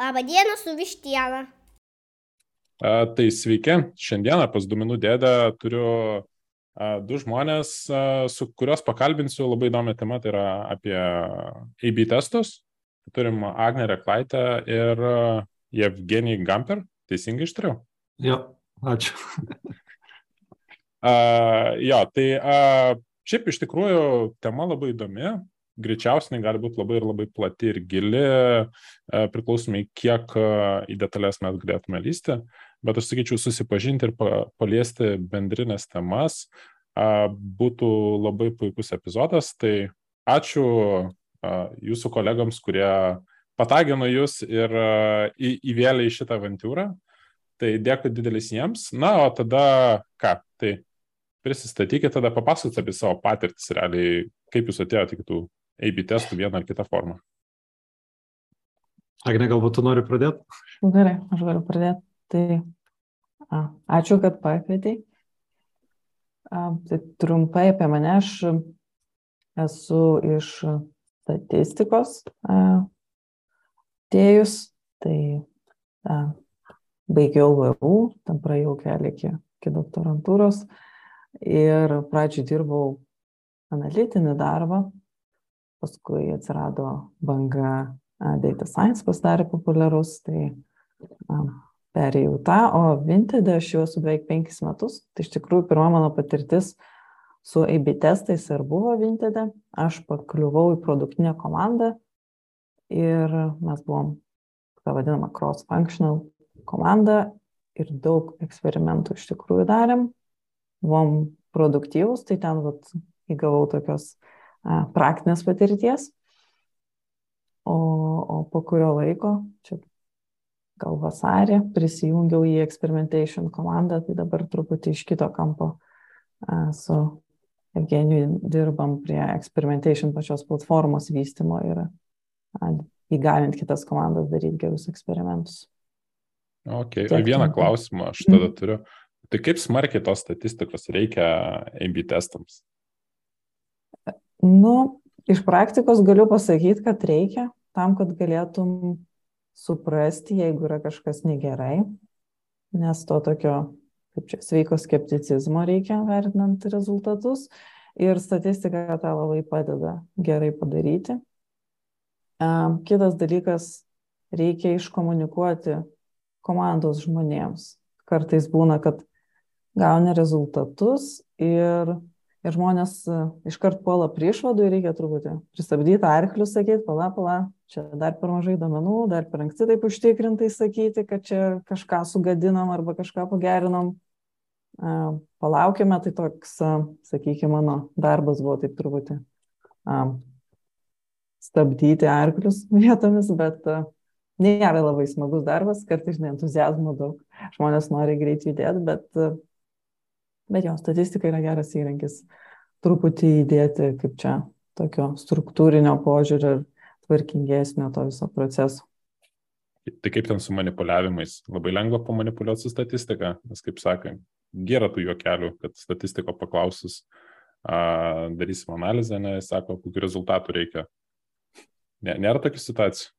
Labą dieną su vištiena. A, tai sveiki, šiandieną pas Duomenų dėdę turiu a, du žmonės, a, su kuriuos pakalbinsiu labai įdomią temą, tai yra apie AB testus. Turim Agnę Reklaitę ir Jevgenijį Gamper, teisingai ištariau? Jo, ačiū. a, jo, tai a, šiaip iš tikrųjų tema labai įdomi, greičiausiai gali būti labai ir labai plati ir gili, e, priklausomai kiek e, į detalės mes galėtume lysti, bet aš sakyčiau, susipažinti ir paliesti bendrinės temas būtų labai puikus epizodas. Tai ačiū jūsų kolegams, kurie patagino jūs ir įvėlė į šitą avantūrą. Tai dėkui didelis jiems. Na, o tada ką? Tai prisistatykite, tada papasakokite apie savo patirtis realiai, kaip jūs atėjote iki tų AB testų vieną ar kitą formą. Agne, galbūt tu nori pradėti? Gerai, aš galiu pradėti. Tai a, ačiū, kad pakvietei. A, tai trumpai apie mane, aš esu iš statistikos tėjus, tai a, baigiau VU, tam praėjau kelią iki, iki doktorantūros ir pradžioje dirbau analitinį darbą, paskui atsirado banga data science pasidarė populiarus, tai perėjau tą, o Vinted aš jau esu beveik penkis metus, tai iš tikrųjų pirma mano patirtis su AB testais ir buvo Vinted, aš pakliuvau į produktinę komandą ir mes buvom, tą vadinamą cross-functional komanda ir daug eksperimentų iš tikrųjų darėm, buvom produktyvus, tai ten vat, įgavau tokios praktinės patirties. O, o po kurio laiko, čia gal vasarį, prisijungiau į Experimentation komandą, tai dabar truputį iš kito kampo su Evgeniju dirbam prie Experimentation pačios platformos vystimo ir įgalint kitas komandas daryti gerus eksperimentus. Ok, Tiek vieną klausimą aš tada mm. turiu. Tai kaip smarkiai tos statistikos reikia AB testams? Nu, iš praktikos galiu pasakyti, kad reikia tam, kad galėtum suprasti, jeigu yra kažkas negerai, nes to tokio, kaip čia, sveiko skepticizmo reikia vertinant rezultatus ir statistika tą labai padeda gerai padaryti. Kitas dalykas, reikia iškomunikuoti komandos žmonėms. Kartais būna, kad gauni rezultatus ir ir žmonės e, iškart puola prie išvadų ir reikia truputį pristabdyti arklius, sakyti, pala, pala, čia dar per mažai domenų, dar per anksti taip užtikrintai sakyti, kad čia kažką sugadinam arba kažką pagerinom. E, palaukime, tai toks, e, sakykime, mano darbas buvo taip truputį stabdyti arklius vietomis, bet nėra labai smagus darbas, kartais žinai, entuzijazmo daug, žmonės nori greit judėti, bet Bet jo, statistika yra geras įrankis truputį įdėti, kaip čia, tokio struktūrinio požiūrio ir tvarkingesnio to viso proceso. Tai kaip ten su manipuliavimais? Labai lengva pamanipuliuoti su statistika, nes kaip sakai, gera tų juokelių, kad statistiko paklausus a, darysim analizę, nes sako, kokiu rezultatu reikia. Ne, nėra tokių situacijų.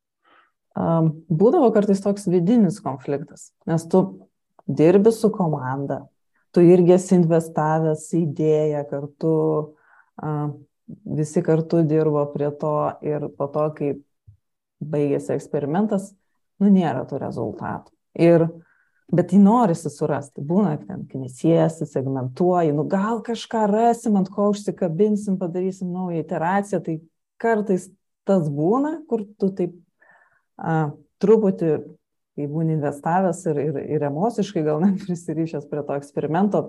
Būdavo kartais toks vidinis konfliktas, nes tu dirbi su komanda, tu irgi esi investavęs į idėją kartu, visi kartu dirbo prie to ir po to, kai baigėsi eksperimentas, nu nėra tų rezultatų. Ir, bet jį norisi surasti, būna ten knisiesi, segmentuoji, nu gal kažką rasim, ant ko užsikabinsim, padarysim naują iteraciją, tai kartais tas būna, kur tu taip a, truputį kai būni investavęs ir, ir, ir emociškai gal net prisirišęs prie to eksperimento,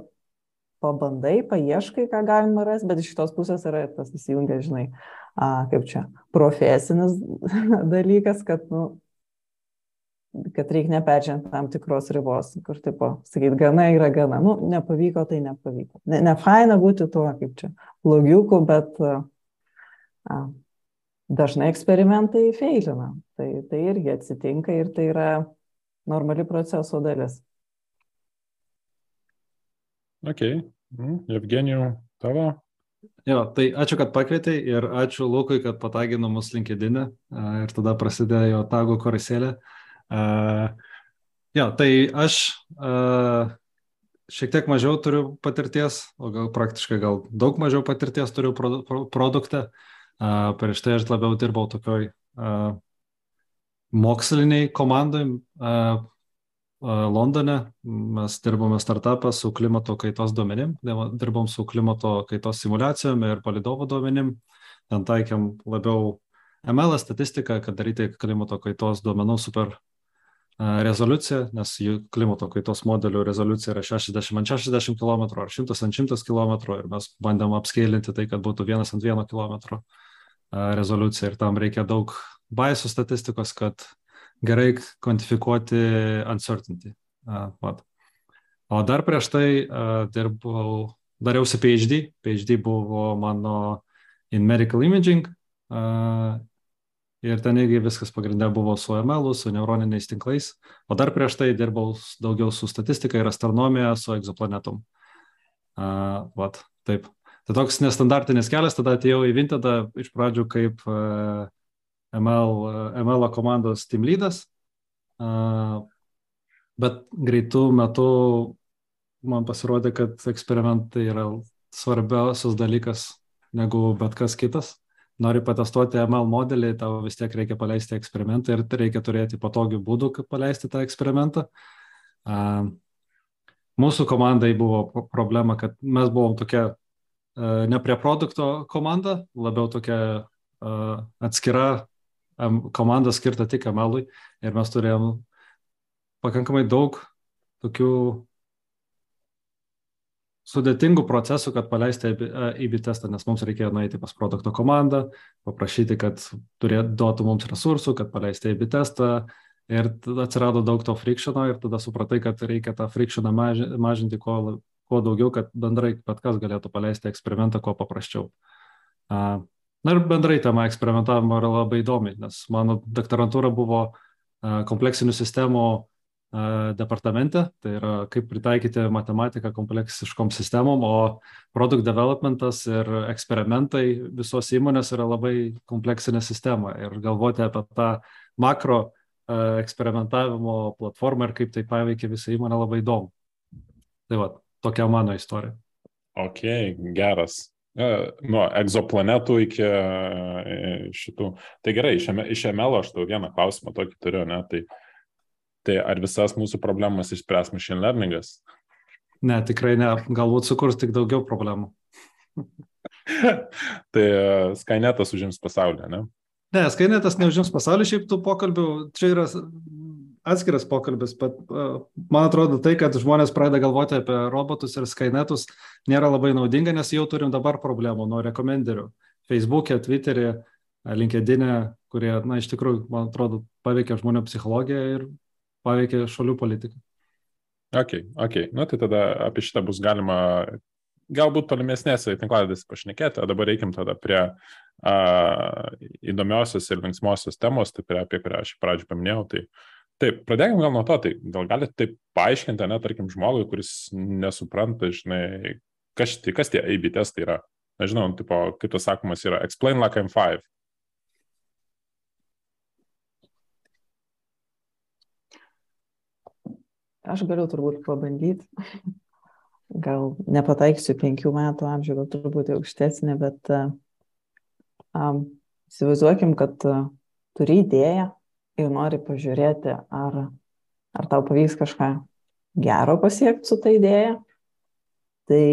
pabandai, paieškai, ką galima rasti, bet iš kitos pusės yra tas įsijungia, žinai, a, kaip čia, profesinis dalykas, kad, nu, kad reikia neperžengti tam tikros ribos, kur, tipo, sakyt, gana yra gana, nu, nepavyko, tai nepavyko. Ne, ne faina būti tuo, kaip čia, blogiuku, bet a, dažnai eksperimentai feilina. Tai, tai irgi atsitinka ir tai yra normali proceso dalis. Ok. Mm, Evgenijų, tavo? Jo, tai ačiū, kad pakvietei ir ačiū Lukui, kad patagino mus LinkedIn ir tada prasidėjo tago karuselė. Uh, jo, tai aš uh, šiek tiek mažiau turiu patirties, o gal praktiškai gal daug mažiau patirties turiu pro, pro, produktą. Uh, prieš tai aš labiau dirbau tokioj moksliniai komandai uh, Londone. Mes dirbome startupą su klimato kaitos duomenim, dirbom su klimato kaitos simulacijom ir palidovo duomenim. Ten taikėm labiau ML statistiką, kad daryti klimato kaitos duomenų super rezoliuciją, nes jų klimato kaitos modelių rezoliucija yra 60 ant 60 km ar 100 ant 100 km ir mes bandėm apskailinti tai, kad būtų 1 ant 1 km rezoliucija ir tam reikia daug baisų statistikos, kad gerai kvantifikuoti uncertainty. Vat. O dar prieš tai dirbau, dariausi PhD. PhD buvo mano in medical imaging Ir ten irgi viskas pagrindė buvo su ML, su neuroniniais tinklais. O dar prieš tai dirbau daugiau su statistika ir astronomija, su egzoplanetom. Uh, vat, taip. Tai toks nestandartinis kelias, tada atėjau į Vintedą iš pradžių kaip uh, ML, ML komandos team leadas. Uh, bet greitų metų man pasirodė, kad eksperimentai yra svarbiausias dalykas negu bet kas kitas nori patestuoti ML modelį, tau vis tiek reikia paleisti eksperimentą ir reikia turėti patogių būdų, kaip paleisti tą eksperimentą. Mūsų komandai buvo problema, kad mes buvom tokia ne prie produkto komanda, labiau tokia atskira komanda skirta tik ML-ui ir mes turėjom pakankamai daug tokių sudėtingų procesų, kad paleisti AB testą, nes mums reikėjo nueiti pas produkto komandą, paprašyti, kad turėtų duotų mums resursų, kad paleisti AB testą. Ir atsirado daug to frikšino ir tada supratai, kad reikia tą frikšiną mažinti kuo, kuo daugiau, kad bendrai bet kas galėtų paleisti eksperimentą kuo paprasčiau. Na ir bendrai tema eksperimentavimo yra labai įdomi, nes mano doktorantūra buvo kompleksinių sistemų departamente, tai yra kaip pritaikyti matematiką kompleksiškom sistemom, o product developmentas ir eksperimentai visos įmonės yra labai kompleksinė sistema ir galvoti apie tą makro eksperimentavimo platformą ir kaip tai paveikia visą įmonę labai įdomu. Tai va, tokia mano istorija. Ok, geras. Nuo egzoplanetų iki šitų. Tai gerai, iš, ML aš tau vieną klausimą tokį turiu, ne? Tai Tai ar visas mūsų problemas išspręs machine learningas? Ne, tikrai ne. Galbūt sukurs tik daugiau problemų. tai uh, Skynetas užims pasaulį, ne? Ne, Skynetas neužims pasaulį, šiaip tų pokalbių, čia yra atskiras pokalbis, bet uh, man atrodo tai, kad žmonės pradeda galvoti apie robotus ir Skynetus nėra labai naudinga, nes jau turim dabar problemų nuo rekomenderių. Facebook'e, Twitter'e, LinkedIn'e, kurie, na, iš tikrųjų, man atrodo, paveikia žmonių psichologiją ir paveikia šalių politiką. Ok, ok. Nu, tai tada apie šitą bus galima galbūt tolimesnėse tinkladėse pašnekėti, o dabar reikim tada prie uh, įdomiosios ir linksmosios temos, tai prie, apie kurią aš pradžioje paminėjau. Tai taip, pradėkime gal nuo to, tai gal galite taip paaiškinti, ne, tarkim, žmogui, kuris nesupranta, žinai, kas, tai, kas tie AB testai yra. Nežinau, tipo, kaip tas sakomas yra, explain like I'm five. Aš galiu turbūt pabandyti. Gal nepataiksiu penkių metų amžių, gal turbūt aukštesnė, bet um, įsivaizduokim, kad uh, turi idėją ir nori pažiūrėti, ar, ar tau pavyks kažką gero pasiekti su ta idėja. Tai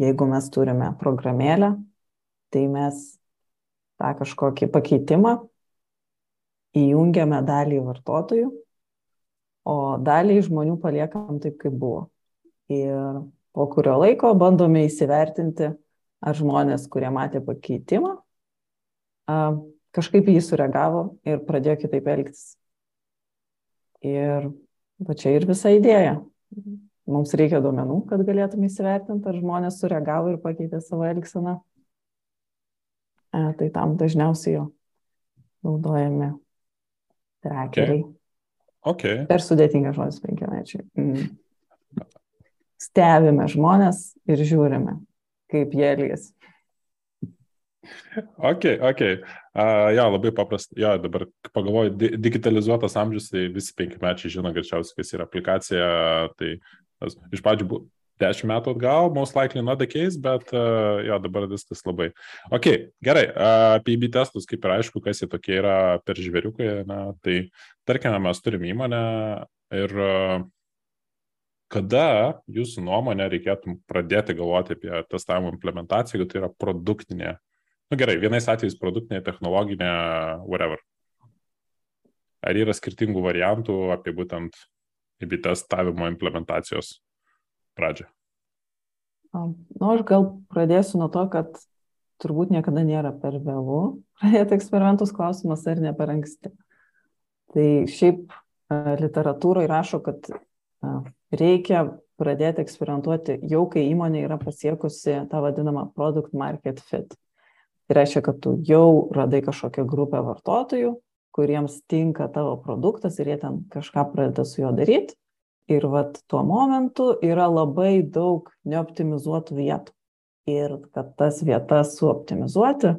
jeigu mes turime programėlę, tai mes tą kažkokį pakeitimą įjungiame dalį vartotojų o daliai žmonių paliekam taip, kaip buvo. Ir po kurio laiko bandome įsivertinti, ar žmonės, kurie matė pakeitimą, kažkaip jį sureagavo ir pradėjo kitaip elgtis. Ir va čia ir visa idėja. Mums reikia duomenų, kad galėtume įsivertinti, ar žmonės sureagavo ir pakeitė savo elgseną. Tai tam dažniausiai jo naudojami trakeriai. Okay. Okay. Per sudėtingas žodis penkiamečiai. Mm. Stebime žmonės ir žiūrime, kaip jie elgesi. Ok, ok. Uh, jo, labai paprasta. Jo, dabar pagalvoju, di digitalizuotas amžius, tai visi penkimečiai žino greičiausiai, kas yra aplikacija. Tai tas, iš pradžių buvo dešimt metų atgal, most likely not the case, bet uh, jo, dabar viskas labai. Ok, gerai. Uh, apie IB testus, kaip ir aišku, kas jie tokie yra per žvėriukai. Na, tai tarkime, mes turim įmonę ir uh, kada jūsų nuomonė reikėtų pradėti galvoti apie testavimo implementaciją, jeigu tai yra produktinė Nu gerai, vienais atvejais produktinė, technologinė, whatever. Ar yra skirtingų variantų apie būtent IB testavimo implementacijos pradžią? Nu, aš gal pradėsiu nuo to, kad turbūt niekada nėra per vėlų pradėti eksperimentus klausimas ar ne per anksti. Tai šiaip literatūroje rašo, kad reikia pradėti eksperimentuoti jau, kai įmonė yra pasiekusi tą vadinamą product market fit. Tai reiškia, kad tu jau radai kažkokią grupę vartotojų, kuriems tinka tavo produktas ir jie ten kažką pradeda su juo daryti. Ir vat tuo momentu yra labai daug neoptimizuotų vietų. Ir kad tas vietas suoptimizuoti,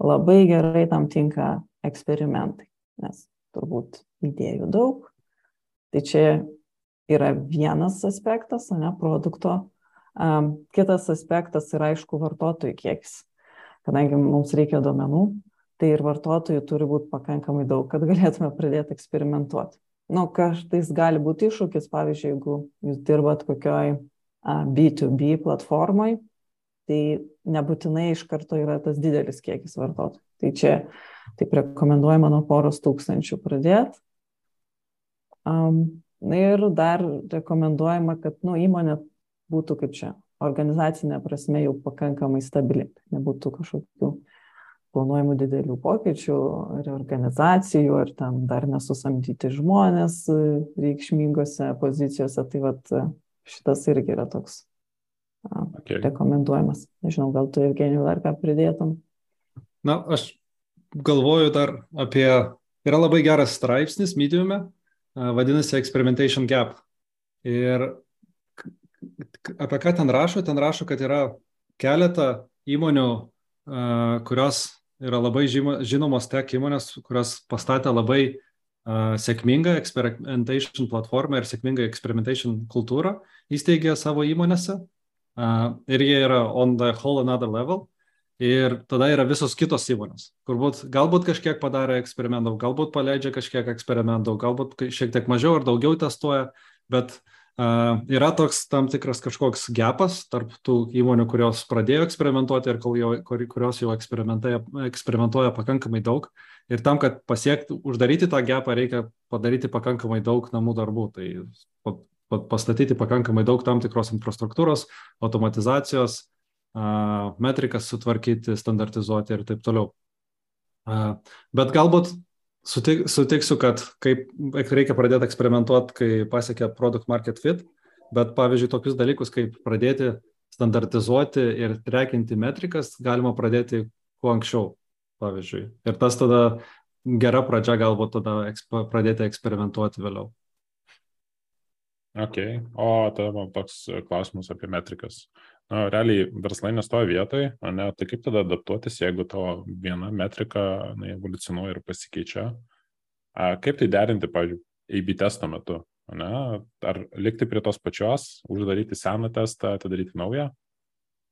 labai gerai tam tinka eksperimentai, nes turbūt idėjų daug. Tai čia yra vienas aspektas, ne, produkto. Kitas aspektas yra, aišku, vartotojų kiekis kadangi mums reikia duomenų, tai ir vartotojų turi būti pakankamai daug, kad galėtume pradėti eksperimentuoti. Nu, kažtais gali būti iššūkis, pavyzdžiui, jeigu jūs dirbat kokioj B2B platformai, tai nebūtinai iš karto yra tas didelis kiekis vartotojų. Tai čia taip rekomenduojama nuo poros tūkstančių pradėti. Um, ir dar rekomenduojama, kad nu, įmonė būtų kaip čia organizacinė prasme jau pakankamai stabili, nebūtų kažkokių planuojamų didelių pokyčių, reorganizacijų, ar ten dar nesusamdyti žmonės reikšmingose pozicijose. Tai vat, šitas irgi yra toks okay. rekomenduojamas. Nežinau, gal tu, Evgenijų, dar ką pridėtum? Na, aš galvoju dar apie, yra labai geras straipsnis mediume, vadinasi Experimentation Gap. Ir apie ką ten rašo? Ten rašo, kad yra keletą įmonių, kurios yra labai žinomos tech įmonės, kurios pastatė labai sėkmingą experimentation platformą ir sėkmingą experimentation kultūrą įsteigė savo įmonėse. Ir jie yra on the whole another level. Ir tada yra visos kitos įmonės, kur būt, galbūt kažkiek padarė eksperimentų, galbūt paleidžia kažkiek eksperimentų, galbūt šiek tiek mažiau ar daugiau testuoja, bet uh, Yra toks tam tikras kažkoks gepas tarp tų įmonių, kurios pradėjo eksperimentuoti ir jau, kurios jau eksperimentuoja pakankamai daug. Ir tam, kad pasiekti, uždaryti tą gepą, reikia padaryti pakankamai daug namų darbų. Tai pastatyti pakankamai daug tam tikros infrastruktūros, automatizacijos, metrikas sutvarkyti, standartizuoti ir taip toliau. Bet galbūt Sutik, sutiksiu, kad kaip reikia pradėti eksperimentuoti, kai pasiekia product market fit, bet pavyzdžiui, tokius dalykus kaip pradėti standartizuoti ir trekinti metrikas galima pradėti kuo anksčiau, pavyzdžiui. Ir tas tada gera pradžia galbūt tada eksp pradėti eksperimentuoti vėliau. Ok, o tada man toks klausimas apie metrikas. Na, realiai verslai nestoja vietoj, ne, tai kaip tada adaptuotis, jeigu tavo viena metrika na, evoliucionuoja ir pasikeičia. A, kaip tai derinti, pavyzdžiui, AB testo metu? Ne? Ar likti prie tos pačios, uždaryti seną testą, atidaryti naują?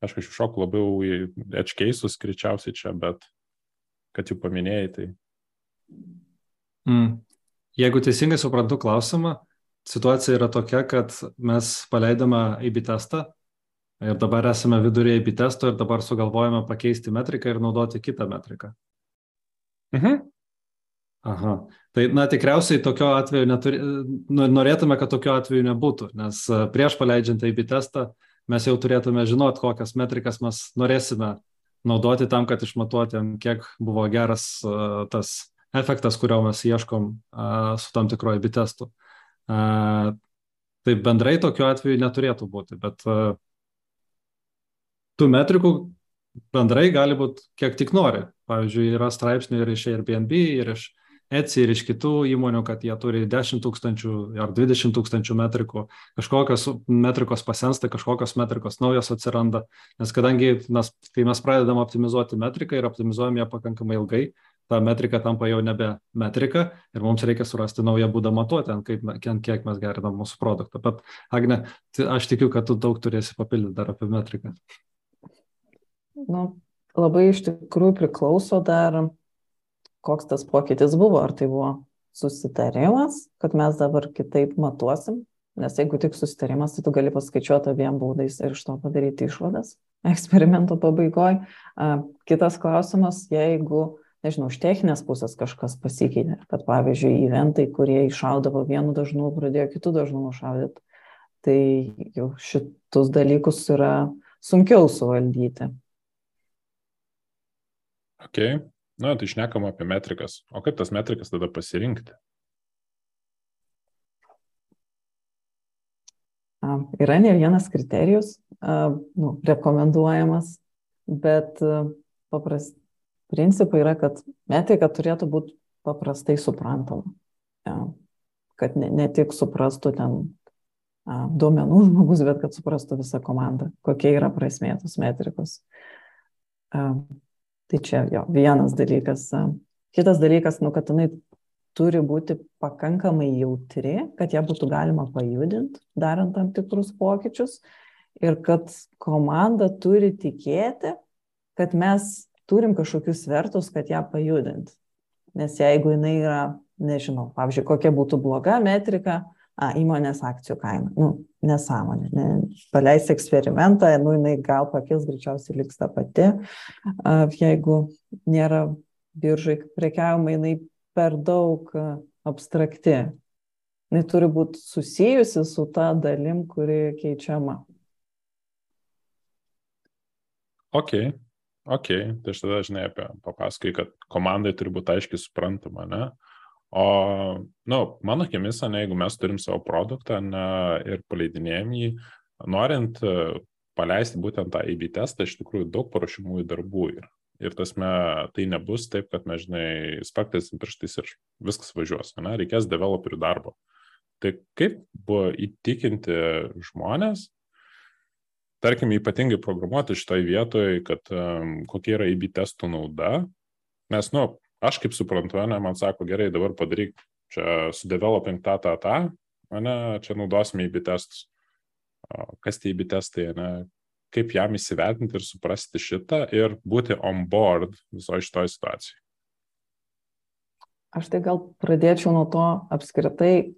Aš kažkaip šoku labiau į edge cases, greičiausiai čia, bet kad jau paminėjai, tai. Mm. Jeigu teisingai suprantu klausimą, situacija yra tokia, kad mes paleidome AB testą, Ir dabar esame vidurėje AB testo ir dabar sugalvojame pakeisti metriką ir naudoti kitą metriką. Mhm. Aha. Tai, na, tikriausiai tokio atveju neturi, norėtume, kad tokio atveju nebūtų, nes e, prieš paleidžiant AB testą mes jau turėtume žinoti, kokias metrikas mes norėsime naudoti tam, kad išmatuotum, kiek buvo geras uh, tas efektas, kurio mes ieškom uh, su tam tikroju AB testu. Tai bendrai tokiu atveju neturėtų būti, bet uh, tų metrikų bendrai gali būti kiek tik nori. Pavyzdžiui, yra straipsnių ir iš Airbnb, ir iš Etsy ir iš kitų įmonių, kad jie turi 10 tūkstančių ar 20 tūkstančių metrikų, kažkokios metrikos pasensta, kažkokios metrikos naujos atsiranda, nes kadangi mes, kai mes pradedam optimizuoti metriką ir optimizuojam ją pakankamai ilgai, ta metrika tampa jau nebe metrika ir mums reikia surasti naują būdą matuoti, ant, kaip, ant kiek mes gerinam mūsų produktą. Bet, Agne, aš tikiu, kad tu daug turėsi papildyti dar apie metriką. Nu, labai iš tikrųjų priklauso dar koks tas pokytis buvo, ar tai buvo susitarimas, kad mes dabar kitaip matuosim, nes jeigu tik susitarimas, tai tu gali paskaičiuoti abiem būdais ir iš to padaryti išvadas eksperimento pabaigoje. Kitas klausimas, jeigu, nežinau, iš techninės pusės kažkas pasikeitė, kad pavyzdžiui, eventai, kurie iššaudavo vienu dažnu, pradėjo kitų dažnumų šaudyti, tai jau šitus dalykus yra sunkiau suvaldyti. Okay. Na, tai išnekam apie metrikas. O kaip tas metrikas tada pasirinkti? Yra ne vienas kriterijus nu, rekomenduojamas, bet papras, principai yra, kad metrika turėtų būti paprastai suprantama. Kad ne, ne tik suprastų ten duomenų žmogus, bet kad suprastų visą komandą, kokia yra prasmė tos metrikos. Tai čia jo, vienas dalykas. Kitas dalykas, nu, kad jinai turi būti pakankamai jautri, kad ją būtų galima pajudinti, darant tam tikrus pokyčius. Ir kad komanda turi tikėti, kad mes turim kažkokius svertus, kad ją pajudinti. Nes jeigu jinai yra, nežinau, pavyzdžiui, kokia būtų bloga metrika, a, įmonės akcijų kaina. Nu, nesąmonė. Ne, paleis eksperimentą, nu, jinai gal pakils, greičiausiai liks ta pati. A, jeigu nėra biržai prekiavimai, jinai per daug abstrakti. Jinai turi būti susijusi su ta dalim, kuri keičiama. Ok, ok. Tai aš tada, žinai, apie papasakai, kad komandai turi būti aiškiai suprantama, ne? O, nu, mano akimis, ne, jeigu mes turim savo produktą ne, ir paleidinėjom jį, norint e, paleisti būtent tą AB testą, iš tikrųjų daug paruošimųjų darbų yra. Ir tasme, tai nebus taip, kad mes, žinai, spektais pirštais ir viskas važiuos, ne, reikės developerių darbo. Tai kaip buvo įtikinti žmonės, tarkim, ypatingai programuoti šitoje vietoje, kad um, kokia yra AB testų nauda, nes, nu, aš kaip suprantu, ne, man sako, gerai, dabar padaryk čia su developing tą, tą, tą, ne, čia naudosime įbi testus. Kas tie įbi testai, ne, kaip jam įsivertinti ir suprasti šitą ir būti on board visoje šitoje situacijoje. Aš tai gal pradėčiau nuo to apskritai,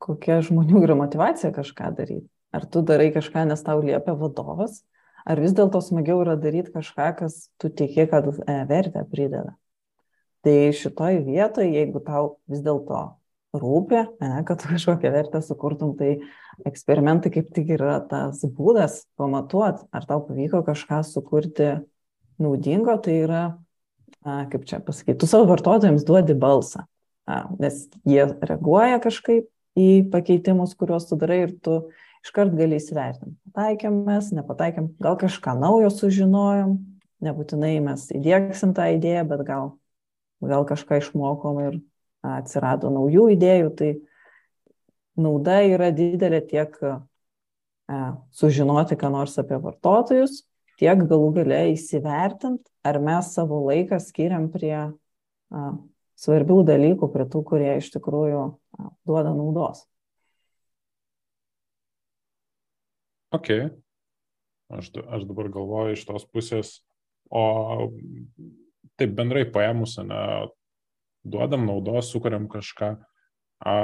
kokia žmonių yra motivacija kažką daryti. Ar tu darai kažką, nes tau liepia vadovas, ar vis dėlto smagiau yra daryti kažką, kas tu tiki, kad e, vertę prideda. Tai šitoj vietoj, jeigu tau vis dėlto rūpi, ne, kad tu kažkokią vertę sukurtum, tai eksperimentai kaip tik yra tas būdas pamatuoti, ar tau pavyko kažką sukurti naudingo, tai yra, a, kaip čia pasakyti, tu savo vartotojams duodi balsą, a, nes jie reaguoja kažkaip į pakeitimus, kuriuos tu darai ir tu iškart gali įsivertinti. Pataikėm mes, nepataikėm, gal kažką naujo sužinojom, nebūtinai mes įdėksim tą idėją, bet gal gal kažką išmokom ir atsirado naujų idėjų, tai nauda yra didelė tiek sužinoti, ką nors apie vartotojus, tiek galų gale įsivertinti, ar mes savo laiką skiriam prie a, svarbių dalykų, prie tų, kurie iš tikrųjų a, duoda naudos. Ok. Aš, aš dabar galvoju iš tos pusės, o taip bendrai paėmus, ne, duodam naudos, sukuriam kažką. A,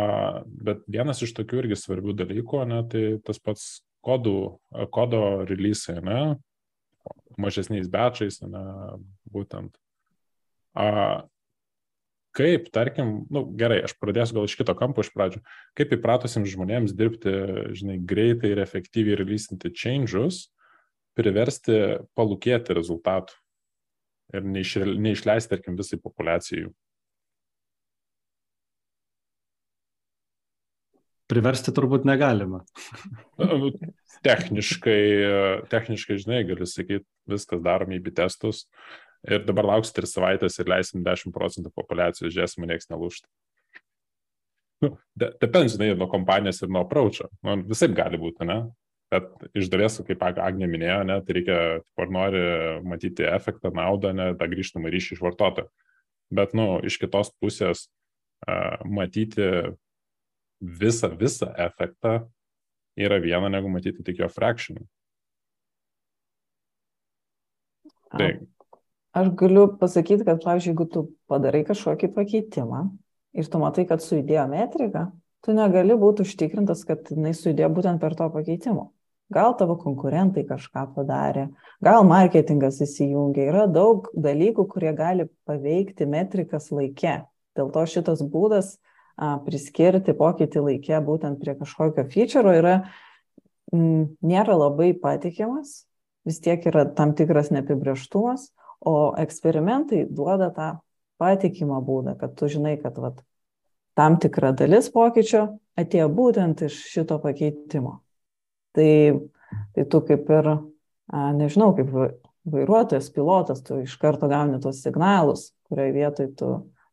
bet vienas iš tokių irgi svarbių dalykų, ne, tai tas pats kodų, kodo release, ne, mažesniais bečiais, ne, būtent. A, kaip, tarkim, nu, gerai, aš pradėsiu gal iš kito kampo iš pradžių, kaip įpratusiems žmonėms dirbti, žinai, greitai ir efektyviai releasinti changes, priversti palūkėti rezultatų ir neiš, neišleisti, tarkim, visai populacijai. Priversti turbūt negalima. Nu, techniškai, techniškai, žinai, gali sakyti, viskas darome į bitestus, Ir dabar lauks 3 savaitės ir leisim 10 procentų populiacijos, žiūrėsim, nieks nelūšta. Nu, depends, žinai, nuo kompanijos ir nuo approacho. Nu, visai gali būti, ne? Bet iš dalies, kaip Agnė minėjo, ne, tai reikia, ar nori matyti efektą, naudą, ne, tą grįžtamą ryšį iš vartotojo. Bet, nu, iš kitos pusės uh, matyti visą, visą efektą yra viena, negu matyti tik jo fraction. Tai. Aš galiu pasakyti, kad, pavyzdžiui, jeigu tu padarai kažkokį pakeitimą ir tu matai, kad sujudėjo metrika, tu negali būti užtikrintas, kad jinai sujudėjo būtent per to pakeitimo. Gal tavo konkurentai kažką padarė, gal marketingas įsijungia. Yra daug dalykų, kurie gali paveikti metrikas laike. Dėl to šitas būdas a, priskirti pokytį laike būtent prie kažkokio feature yra, m, nėra labai patikimas, vis tiek yra tam tikras neapibrieštumas, o eksperimentai duoda tą patikimą būdą, kad tu žinai, kad vat, tam tikra dalis pokyčio atėjo būtent iš šito pakeitimo. Tai, tai tu kaip ir, a, nežinau, kaip vairuotojas, pilotas, tu iš karto gauni tos signalus, kurioje vietoj tu,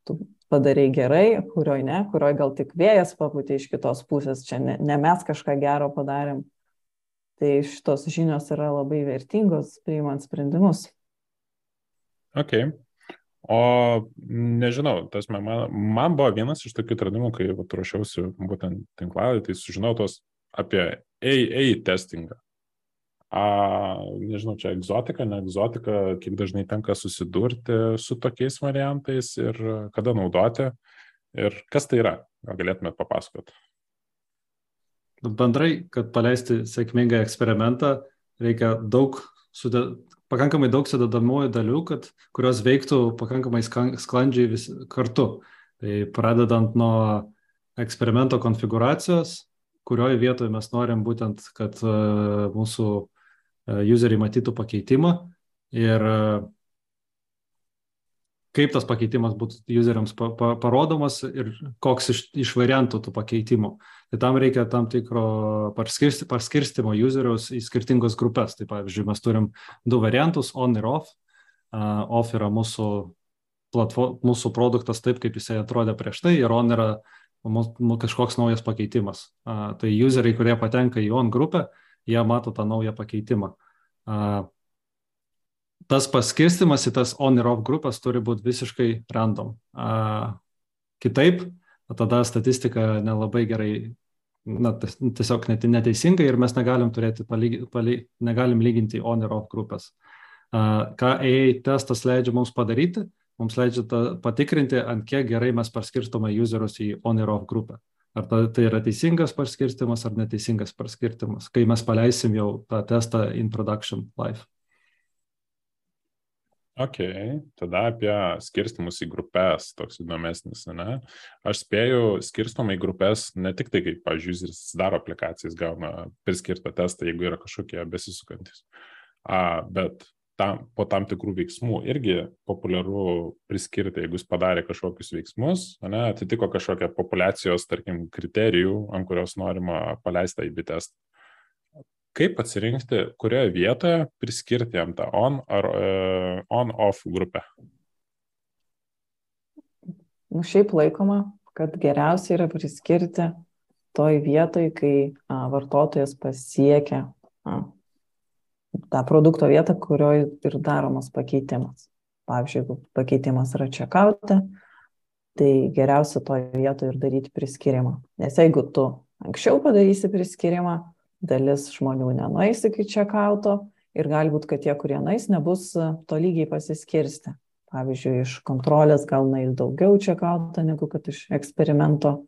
tu padarai gerai, kurioje ne, kurioje gal tik vėjas paputė iš kitos pusės, čia ne, ne mes kažką gero padarėm. Tai šitos žinios yra labai vertingos, priimant sprendimus. Ok. O nežinau, tas man, man buvo vienas iš tokių atradimų, kai ruošiausi būtent tinklalai, tai sužinau tos apie AA testingą. A, nežinau, čia egzotika, ne egzotika, kiek dažnai tenka susidurti su tokiais variantais ir kada naudoti ir kas tai yra, gal galėtumėt papasakoti. Bendrai, kad paleisti sėkmingą eksperimentą, reikia daug, sude, pakankamai daug sudedamųjų dalių, kad, kurios veiktų pakankamai sklandžiai vis kartu. Tai pradedant nuo eksperimento konfiguracijos, kurioje vietoje mes norim būtent, kad e, mūsų e, useriai matytų pakeitimą ir e, kaip tas pakeitimas būtų useriams pa, pa, parodomas ir koks iš, iš variantų tų pakeitimų. Tai tam reikia tam tikro paskirsti, paskirstimo useriaus į skirtingas grupės. Tai pavyzdžiui, mes turim du variantus, on ir off. Uh, off yra mūsų, platform, mūsų produktas taip, kaip jisai atrodė prieš tai ir on yra uh, kažkoks naujas pakeitimas. Tai useriai, kurie patenka į on grupę, jie mato tą naują pakeitimą. Tas paskirstimas į tas on ir off grupės turi būti visiškai random. Kitaip, tada statistika nelabai gerai, na, tiesiog neteisingai ir mes negalim turėti, palygi, paly, negalim lyginti on ir off grupės. Ką AA testas leidžia mums padaryti, mums leidžia ta, patikrinti, ant kiek gerai mes paskirstome userius į on ir off grupę. Ar ta, tai yra teisingas paskirstimas ar neteisingas paskirstimas, kai mes paleisim jau tą testą in production live. Ok, tada apie skirstimus į grupės, toks įdomesnis, ne? Aš spėju skirstomą į grupės ne tik tai, kaip, pavyzdžiui, jis daro aplikacijas, gauna priskirtą testą, jeigu yra kažkokie besisukantis. A, bet tam, po tam tikrų veiksmų irgi populiaru priskirti, jeigu jis padarė kažkokius veiksmus, ne, atitiko kažkokią populacijos, tarkim, kriterijų, ant kurios norima paleisti į bitestą. Kaip atsirinkti, kurioje vietoje priskirti jam tą on ar uh, on-off grupę? Nu, šiaip laikoma, kad geriausia yra priskirti toj vietoj, kai a, vartotojas pasiekia a, tą produkto vietą, kurioje ir daromas pakeitimas. Pavyzdžiui, jeigu pakeitimas yra čekaute, tai geriausia toje vietoje ir daryti priskirimą. Nes jeigu tu anksčiau padarysi priskirimą, dalis žmonių nenueis iki čekauto ir gali būti, kad tie, kurie nueis, nebus to lygiai pasiskirsti. Pavyzdžiui, iš kontrolės gal nueis daugiau čekauto negu kad iš eksperimento.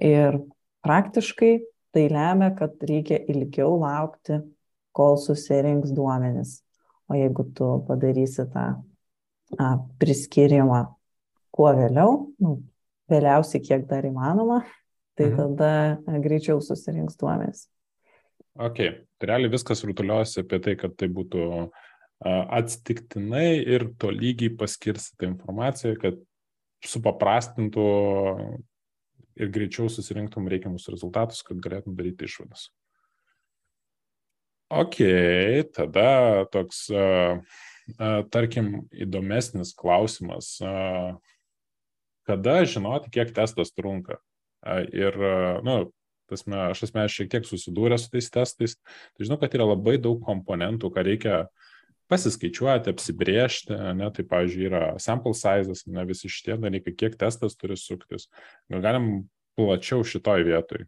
Ir praktiškai tai lemia, kad reikia ilgiau laukti kol susirinks duomenis. O jeigu tu padarysi tą a, priskirimą kuo vėliau, nu, vėliausiai kiek dar įmanoma, tai mhm. tada greičiau susirinks duomenis. Ok, tai realiai viskas rutuliosi apie tai, kad tai būtų atsitiktinai ir to lygiai paskirstyta informacija, kad supaprastintų ir greičiau susirinktum reikiamus rezultatus, kad galėtum daryti išvadas. Ok, tada toks tarkim, įdomesnis klausimas, kada žinoti, kiek testas trunka. Ir, nu, tasme, aš asmeniškai šiek tiek susidūręs su tais testais, tai žinau, kad yra labai daug komponentų, ką reikia pasiskaičiuoti, apsibriežti, ne, tai, pavyzdžiui, yra sample sizes, ne visi šitie dalykai, kiek testas turi suktis. Gal galim plačiau šitoj vietoj.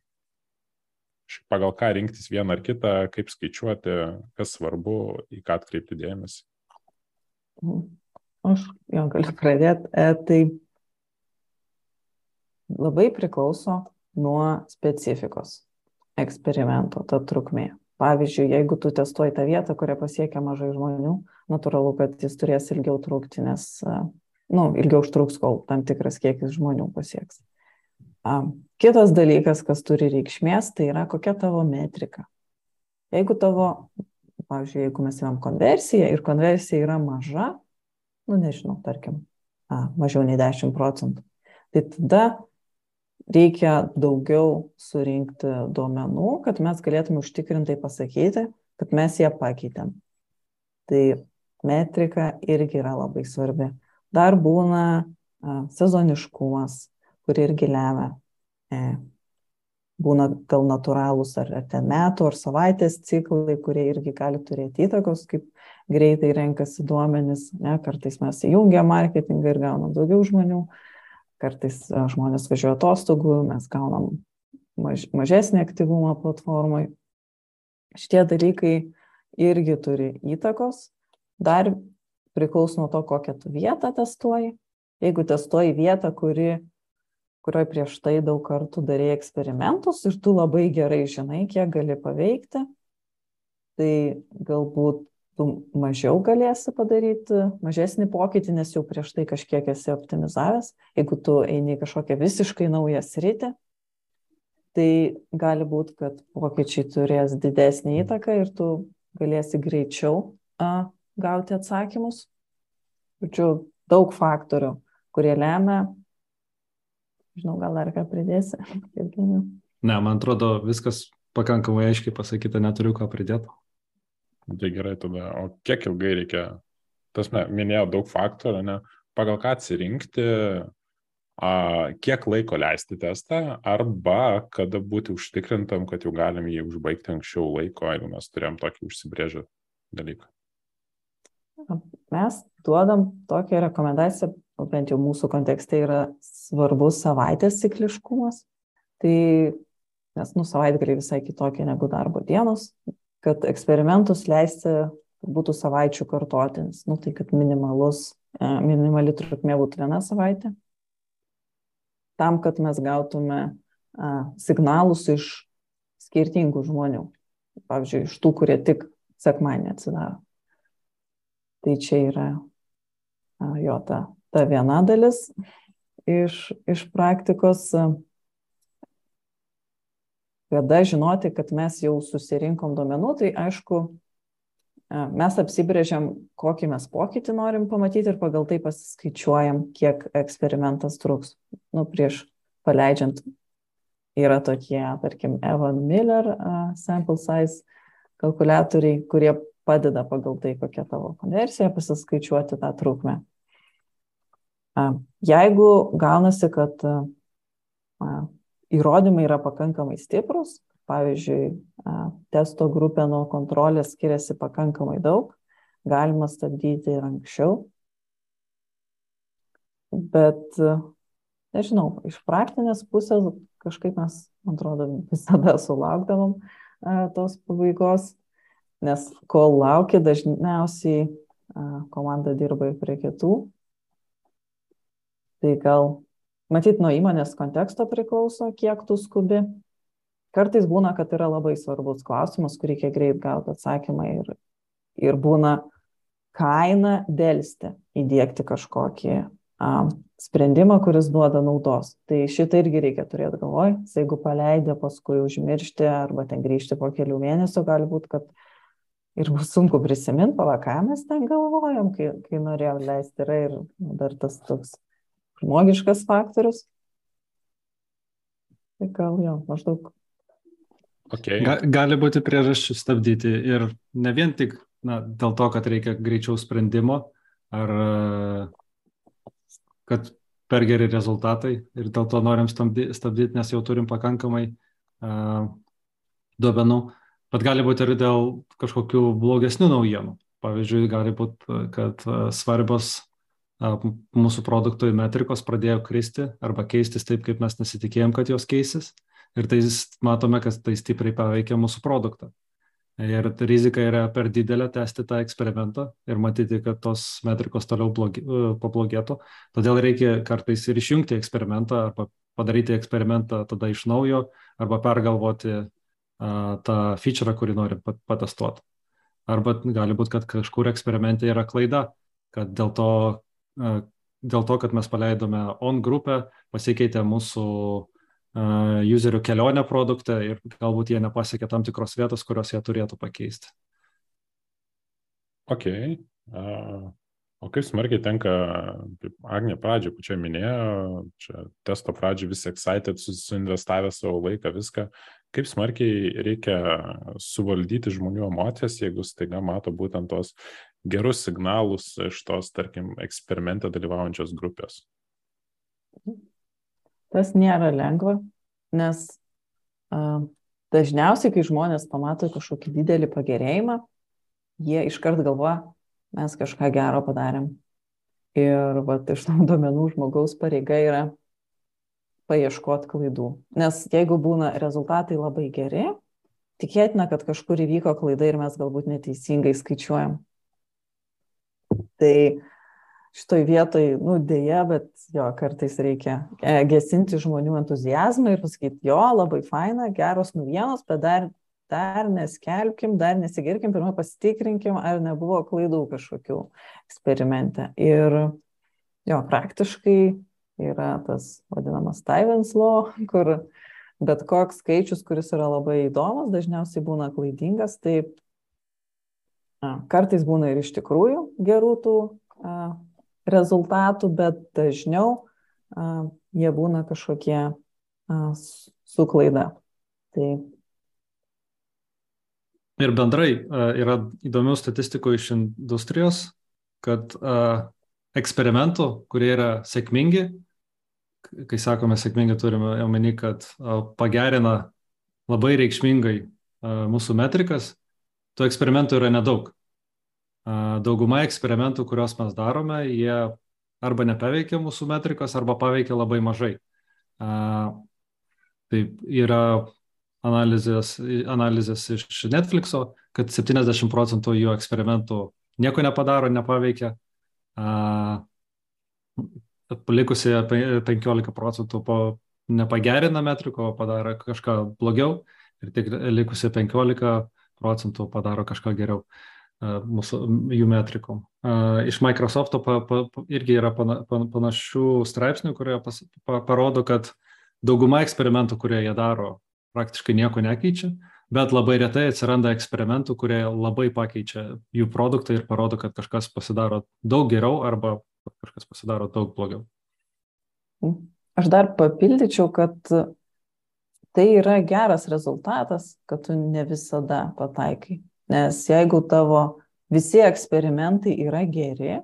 Pagal ką rinktis vieną ar kitą, kaip skaičiuoti, kas svarbu, į ką atkreipti dėmesį. Aš jau galiu pradėti. E, tai labai priklauso nuo specifikos eksperimento, ta trukmė. Pavyzdžiui, jeigu tu testuoji tą vietą, kurią pasiekia mažai žmonių, natūralu, kad jis turės ilgiau trukti, nes, nu, ilgiau užtruks, kol tam tikras kiekis žmonių pasieks. Kitas dalykas, kas turi reikšmės, tai yra kokia tavo metrika. Jeigu tavo, pavyzdžiui, jeigu mes įmam konversiją ir konversija yra maža, nu nežinau, tarkim, a, mažiau nei 10 procentų, tai tada reikia daugiau surinkti duomenų, kad mes galėtume užtikrintai pasakyti, kad mes ją pakeitėm. Tai metrika irgi yra labai svarbi. Dar būna a, sezoniškumas, kur irgi lemia. E, būna gal natūralūs ar, ar ten metų ar savaitės ciklai, kurie irgi gali turėti įtakos, kaip greitai renkasi duomenys. Ne, kartais mes įjungiam marketingą ir gaunam daugiau žmonių. Kartais e, žmonės važiuoja atostogų, mes gaunam maž, mažesnį aktyvumą platformai. Šitie dalykai irgi turi įtakos. Dar priklauso nuo to, kokią tu vietą testuoji. Jeigu testuoji vietą, kuri, kurioje prieš tai daug kartų darė eksperimentus ir tu labai gerai žinai, kiek gali paveikti, tai galbūt tu mažiau galėsi padaryti, mažesnį pokytį, nes jau prieš tai kažkiek esi optimizavęs. Jeigu tu eini kažkokią visiškai naują sritį, tai gali būti, kad pokyčiai turės didesnį įtaką ir tu galėsi greičiau a, gauti atsakymus. Žodžiu, daug faktorių, kurie lemia. Žinau, gal dar ką pridėsi. ne, man atrodo, viskas pakankamai aiškiai pasakyta, neturiu ką pridėti. Tai gerai tada, o kiek ilgai reikia, tas ne, minėjau daug faktorių, ne, pagal ką atsirinkti, a, kiek laiko leisti testą, arba kada būti užtikrintam, kad jau galim jį užbaigti anksčiau laiko, jeigu mes turėjom tokį užsibrėžę dalyką. Mes duodam tokią rekomendaciją, bent jau mūsų kontekste yra svarbus savaitės cikliškumas. Tai, nes, nu, savaitgaliai visai kitokie negu darbo dienos, kad eksperimentus leisti būtų savaičių kartotinis, nu, tai kad minimalus, e, minimali trukmė būtų viena savaitė, tam, kad mes gautume a, signalus iš skirtingų žmonių, pavyzdžiui, iš tų, kurie tik sekmanį atsidaro. Tai čia yra a, jo ta, ta viena dalis iš, iš praktikos. Kada žinoti, kad mes jau susirinkom duomenų, tai aišku, e, mes apsibrėžiam, kokį mes pokytį norim pamatyti ir pagal tai pasiskaičiuojam, kiek eksperimentas truks. Nu, prieš paleidžiant yra tokie, tarkim, Evan Miller uh, sample size kalkulatoriai, kurie padeda pagal tai, kokia tavo konversija, pasiskaičiuoti tą trukmę. Jeigu gaunasi, kad įrodymai yra pakankamai stiprus, pavyzdžiui, testo grupė nuo kontrolės skiriasi pakankamai daug, galima stabdyti ir anksčiau. Bet, nežinau, iš praktinės pusės kažkaip mes, man atrodo, visada sulaukdavom tos pabaigos, nes kol laukia, dažniausiai komanda dirba ir prie kitų. Tai gal Matyt, nuo įmonės konteksto priklauso, kiek tu skubi. Kartais būna, kad yra labai svarbus klausimas, kur reikia greit gauti atsakymą ir, ir būna kaina dėlsti įdėkti kažkokį a, sprendimą, kuris duoda naudos. Tai šitą irgi reikia turėti galvoj. Jeigu paleidė, paskui užmiršti arba ten grįžti po kelių mėnesių, gali būti, kad ir bus sunku prisiminti, pala, ką mes ten galvojom, kai, kai norėjom leisti. Yra ir dar tas toks žmogiškas faktorius. Tai gal jo, maždaug. Okay. Ga, gali būti priežasčių stabdyti ir ne vien tik na, dėl to, kad reikia greičiau sprendimo, ar kad per geri rezultatai ir dėl to norim stabdyti, nes jau turim pakankamai uh, duomenų, bet gali būti ir dėl kažkokių blogesnių naujienų. Pavyzdžiui, gali būti, kad uh, svarbios mūsų produktui metrikos pradėjo kristi arba keistis taip, kaip mes nesitikėjom, kad jos keisis. Ir tai matome, kad tai stipriai paveikia mūsų produktą. Ir rizika yra per didelė tęsti tą eksperimentą ir matyti, kad tos metrikos toliau blogi, e, pablogėtų. Todėl reikia kartais ir išjungti eksperimentą arba padaryti eksperimentą tada iš naujo arba pergalvoti uh, tą feature, kurį norim patestuoti. Arba gali būti, kad kažkur eksperimente yra klaida, kad dėl to, dėl to kad mes paleidome on grupę, pasikeitė mūsų uh, userių kelionę produktą ir galbūt jie nepasiekė tam tikros vietos, kurios jie turėtų pakeisti. Ok. Uh, o kaip smarkiai tenka, kaip Agnė pradžio pačia minėjo, čia testo pradžio visi excited, suinvestavę savo laiką, viską. Kaip smarkiai reikia suvaldyti žmonių emocijas, jeigu staiga mato būtent tos gerus signalus iš tos, tarkim, eksperimente dalyvaujančios grupės? Tas nėra lengva, nes uh, dažniausiai, kai žmonės pamato kažkokį didelį pagerėjimą, jie iškart galvoja, mes kažką gero padarėm. Ir vat, iš tų duomenų žmogaus pareiga yra paieškoti klaidų. Nes jeigu būna rezultatai labai geri, tikėtina, kad kažkur įvyko klaida ir mes galbūt neteisingai skaičiuojam. Tai šitoj vietoj, nu, dėja, bet jo, kartais reikia e, gesinti žmonių entuzijazmą ir pasakyti, jo, labai faina, geros naujienos, bet dar, dar neskelbkim, dar nesigirkim, pirmą pasitikrinkim, ar nebuvo klaidų kažkokių eksperimente. Ir jo, praktiškai yra tas vadinamas Stevens law, kur bet koks skaičius, kuris yra labai įdomus, dažniausiai būna klaidingas, tai a, kartais būna ir iš tikrųjų gerų tų rezultatų, bet dažniau jie būna kažkokie su klaida. Tai... Ir bendrai yra įdomių statistikų iš industrijos, kad eksperimentų, kurie yra sėkmingi, kai sakome sėkmingai, turime omeny, kad pagerina labai reikšmingai mūsų metrikas, tų eksperimentų yra nedaug dauguma eksperimentų, kuriuos mes darome, jie arba nepaveikia mūsų metrikos, arba paveikia labai mažai. Taip yra analizės, analizės iš Netflixo, kad 70 procentų jų eksperimentų nieko nepadaro, nepaveikia. Likusie 15 procentų po nepagerina metriko, padaro kažką blogiau ir tik likusie 15 procentų padaro kažką geriau. Uh, mūsų, jų metrikom. Iš Microsofto pa, pa, irgi yra pana, pan, panašių straipsnių, kurie pas, pa, parodo, kad dauguma eksperimentų, kurie jie daro, praktiškai nieko nekeičia, bet labai retai atsiranda eksperimentų, kurie labai pakeičia jų produktą ir parodo, kad kažkas pasidaro daug geriau arba kažkas pasidaro daug blogiau. Aš dar papildyčiau, kad tai yra geras rezultatas, kad tu ne visada pataikai. Nes jeigu tavo visi eksperimentai yra geri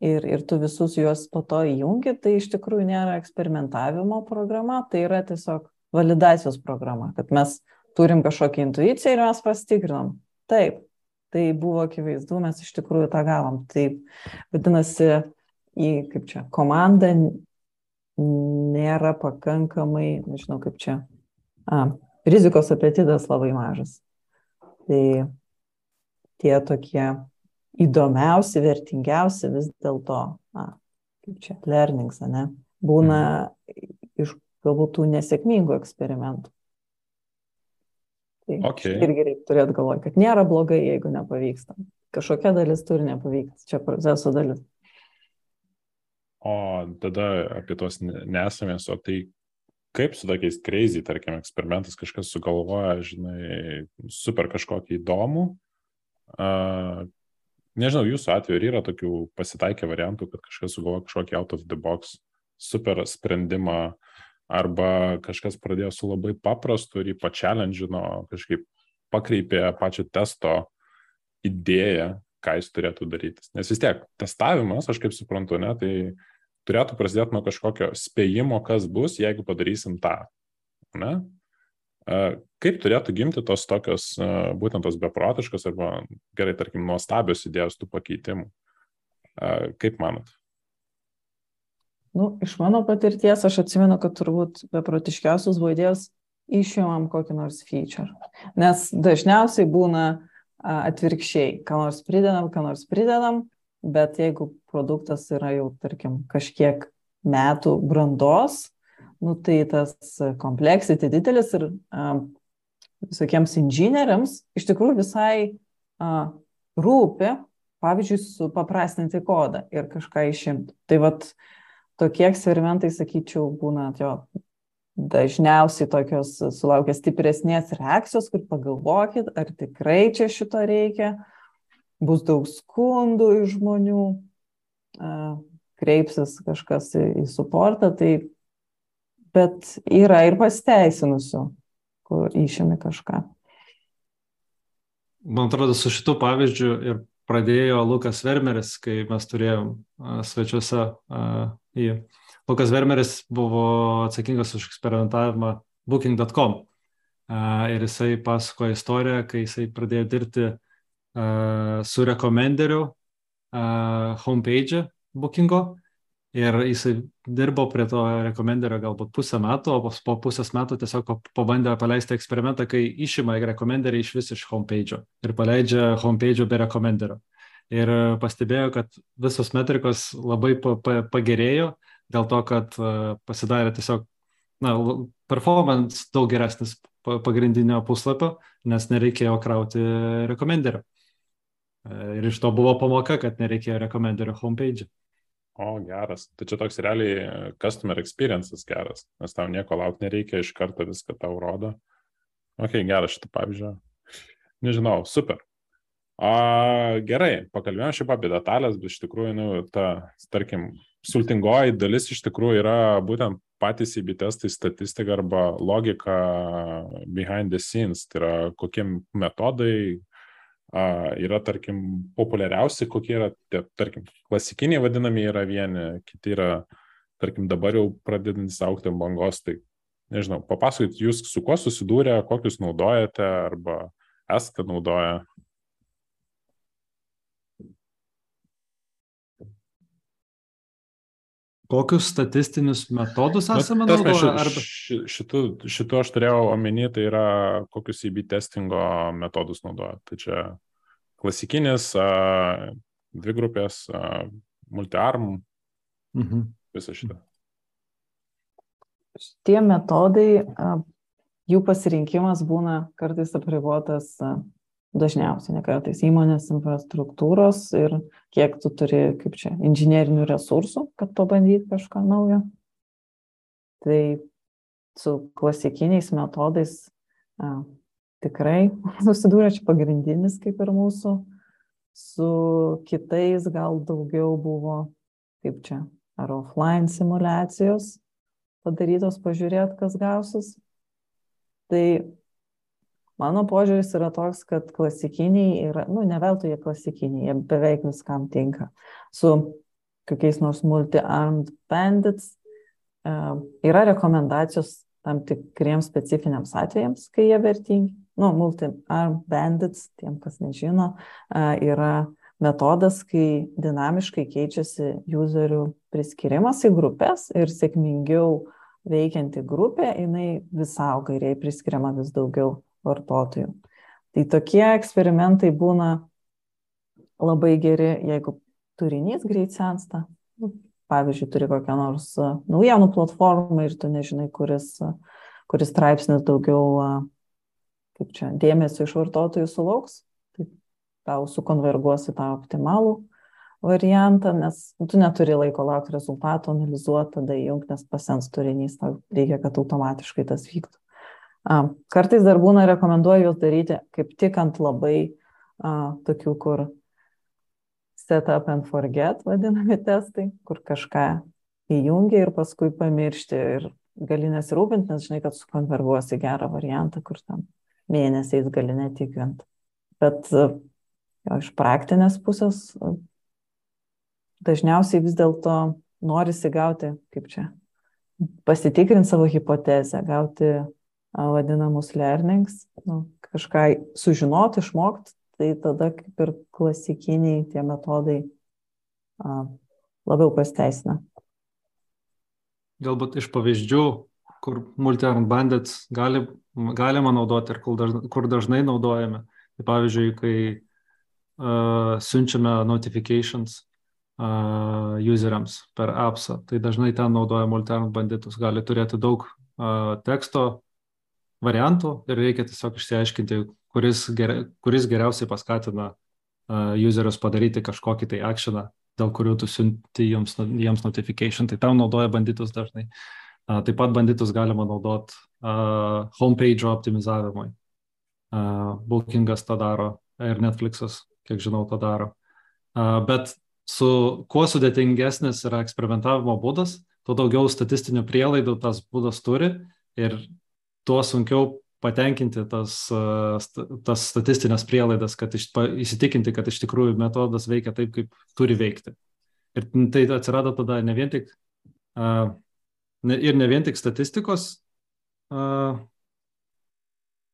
ir, ir tu visus juos po to įjungi, tai iš tikrųjų nėra eksperimentavimo programa, tai yra tiesiog validacijos programa, kad mes turim kažkokią intuiciją ir mes pasitikrinom. Taip, tai buvo akivaizdu, mes iš tikrųjų tą gavom. Taip, vadinasi, į, kaip čia, komandą nėra pakankamai, nežinau kaip čia, a, rizikos apetitas labai mažas. Tai tie tokie įdomiausi, vertingiausi vis dėlto, kaip čia, learnings, ne, būna mhm. iš galbūt tų nesėkmingų eksperimentų. Tai okay. irgi reikia turėti galvoje, kad nėra blogai, jeigu nepavyksta. Kažkokia dalis turi nepavykti, čia proceso dalis. O tada apie tos nesamės, o tai kaip su tokiais crazy, tarkim, eksperimentais kažkas sugalvoja, žinai, super kažkokį įdomų, Uh, nežinau, jūsų atveju yra tokių pasitaikę variantų, kad kažkas sugalvo kažkokį out of the box super sprendimą arba kažkas pradėjo su labai paprastu ir jį pačelendžino, kažkaip pakreipė pačio testo idėją, ką jis turėtų daryti. Nes vis tiek testavimas, aš kaip suprantu, ne, tai turėtų prasidėti nuo kažkokio spėjimo, kas bus, jeigu padarysim tą. Ne? Kaip turėtų gimti tos tokios, būtent tos beprotiškos arba gerai, tarkim, nuostabios idėjos tų pakeitimų? Kaip manot? Nu, iš mano patirties aš atsimenu, kad turbūt beprotiškiausios buvo idėjos išimam kokį nors feature. Nes dažniausiai būna atvirkščiai, ką nors pridedam, ką nors pridedam, bet jeigu produktas yra jau, tarkim, kažkiek metų brandos, nu, tai tas kompleksity didelis ir a, visokiems inžinieriams iš tikrųjų visai a, rūpi, pavyzdžiui, supaprastinti kodą ir kažką išimti. Tai vad tokie eksperimentai, sakyčiau, būna jo dažniausiai tokios sulaukia stipresnės reakcijos, kur pagalvokit, ar tikrai čia šito reikia, bus daug skundų iš žmonių, kreipsis kažkas į, į suportą, tai bet yra ir pasteisinusių, kur išėmė kažką. Man atrodo, su šitu pavyzdžiu ir pradėjo Lukas Vermeris, kai mes turėjom svečiuose į Lukas Vermeris buvo atsakingas už eksperimentavimą booking.com. Ir jisai pasakoja istoriją, kai jisai pradėjo dirbti su rekomenderiu homepage bookingo. Ir jisai dirbo prie to rekomenderio galbūt pusę metų, o po pusės metų tiesiog pabandė paleisti eksperimentą, kai išima rekomenderį iš vis iš homepage ir paleidžia homepage be rekomenderio. Ir pastebėjo, kad visos metrikos labai pa, pa, pagerėjo, dėl to, kad e, pasidarė tiesiog, na, performance daug geresnis pagrindinio puslapio, nes nereikėjo krauti rekomenderio. E, ir iš to buvo pamoka, kad nereikėjo rekomenderio homepage. O, geras. Tai čia toks realiai e, customer experiences geras, nes tau nieko laukti nereikia, iš karto viską tau rodo. Ok, geras šitą pavyzdžią. Nežinau, super. A, gerai, pakalbėjome šiaip apie detalės, bet iš tikrųjų, nu, ta, tarkim, sultingoji dalis iš tikrųjų yra būtent patys įbi testai, statistika arba logika behind the scenes, tai yra kokie metodai yra, tarkim, populiariausi, kokie yra, tie, tarkim, klasikiniai vadinami yra vieni, kiti yra, tarkim, dabar jau pradedantis aukti bangos, tai nežinau, papasakokit jūs, su kuo susidūrė, kokius naudojate arba esate naudoję. Kokius statistinius metodus esame nu, naudoję? Arba... Šitu, šitu aš turėjau omeny, tai yra kokius įby testingo metodus naudoja. Tai čia klasikinis, dvi grupės, multiarm, mhm. visą šitą. Tie metodai, jų pasirinkimas būna kartais apribotas dažniausiai, ne kartais įmonės infrastruktūros ir kiek tu turi, kaip čia, inžinierinių resursų, kad pabandyti kažką naujo. Tai su klasikiniais metodais a, tikrai susidūrė čia pagrindinis kaip ir mūsų, su kitais gal daugiau buvo, kaip čia, ar offline simulacijos padarytos, pažiūrėt, kas gausis. Tai Mano požiūris yra toks, kad klasikiniai yra, nu, ne veltui jie klasikiniai, jie beveik viskam tinka. Su kokiais nors multi-armed bandits uh, yra rekomendacijos tam tikriems specifiniams atvejams, kai jie vertingi. Nu, multi-armed bandits, tiem, kas nežino, uh, yra metodas, kai dinamiškai keičiasi userių priskirimas į grupės ir sėkmingiau veikianti grupė, jinai vis auga ir jai priskiriama vis daugiau vartotojų. Tai tokie eksperimentai būna labai geri, jeigu turinys greit sensta. Nu, pavyzdžiui, turi kokią nors naujienų platformą ir tu nežinai, kuris, kuris straipsnis daugiau, kaip čia, dėmesio iš vartotojų sulauks, tai tau sukonverguosi tą optimalų variantą, nes tu neturi laiko laukti rezultatų, analizuoti, tada įjungti, nes pasens turinys, tau reikia, kad automatiškai tas vyktų. Kartais dar būna rekomenduoju juos daryti kaip tik ant labai tokių, kur set up and forget vadinami testai, kur kažką įjungi ir paskui pamiršti ir gali nesirūpinti, nes žinai, kad sukonverguosi gerą variantą, kur tam mėnesiais gali netikrint. Bet jo iš praktinės pusės dažniausiai vis dėlto norisi gauti, kaip čia, pasitikrinti savo hipotezę, gauti vadinamus learnings, nu, kažką sužinoti, išmokti, tai tada kaip ir klasikiniai tie metodai a, labiau pasteisina. Galbūt iš pavyzdžių, kur multi-arm bandits gali, galima naudoti ir kur dažnai, kur dažnai naudojame. Tai pavyzdžiui, kai uh, siunčiame notifications uh, useriams per appsą, tai dažnai ten naudoja multi-arm banditus. Gali turėti daug uh, teksto variantų ir reikia tiesiog išsiaiškinti, kuris, ger, kuris geriausiai paskatina uh, userius padaryti kažkokį tai actioną dėl kurių tu siunti jiems, jiems notification, tai tam naudoja banditus dažnai. Uh, taip pat banditus galima naudoti uh, homepage optimizavimui. Uh, Bookingas tą daro ir Netflixas, kiek žinau, tą daro. Uh, bet su kuo sudėtingesnis yra eksperimentavimo būdas, tuo daugiau statistinių prielaidų tas būdas turi ir tuo sunkiau patenkinti tas, tas statistinės prielaidas, kad iš, įsitikinti, kad iš tikrųjų metodas veikia taip, kaip turi veikti. Ir tai atsirado tada ne vien tik, uh, ne, ir ne vien tik statistikos uh,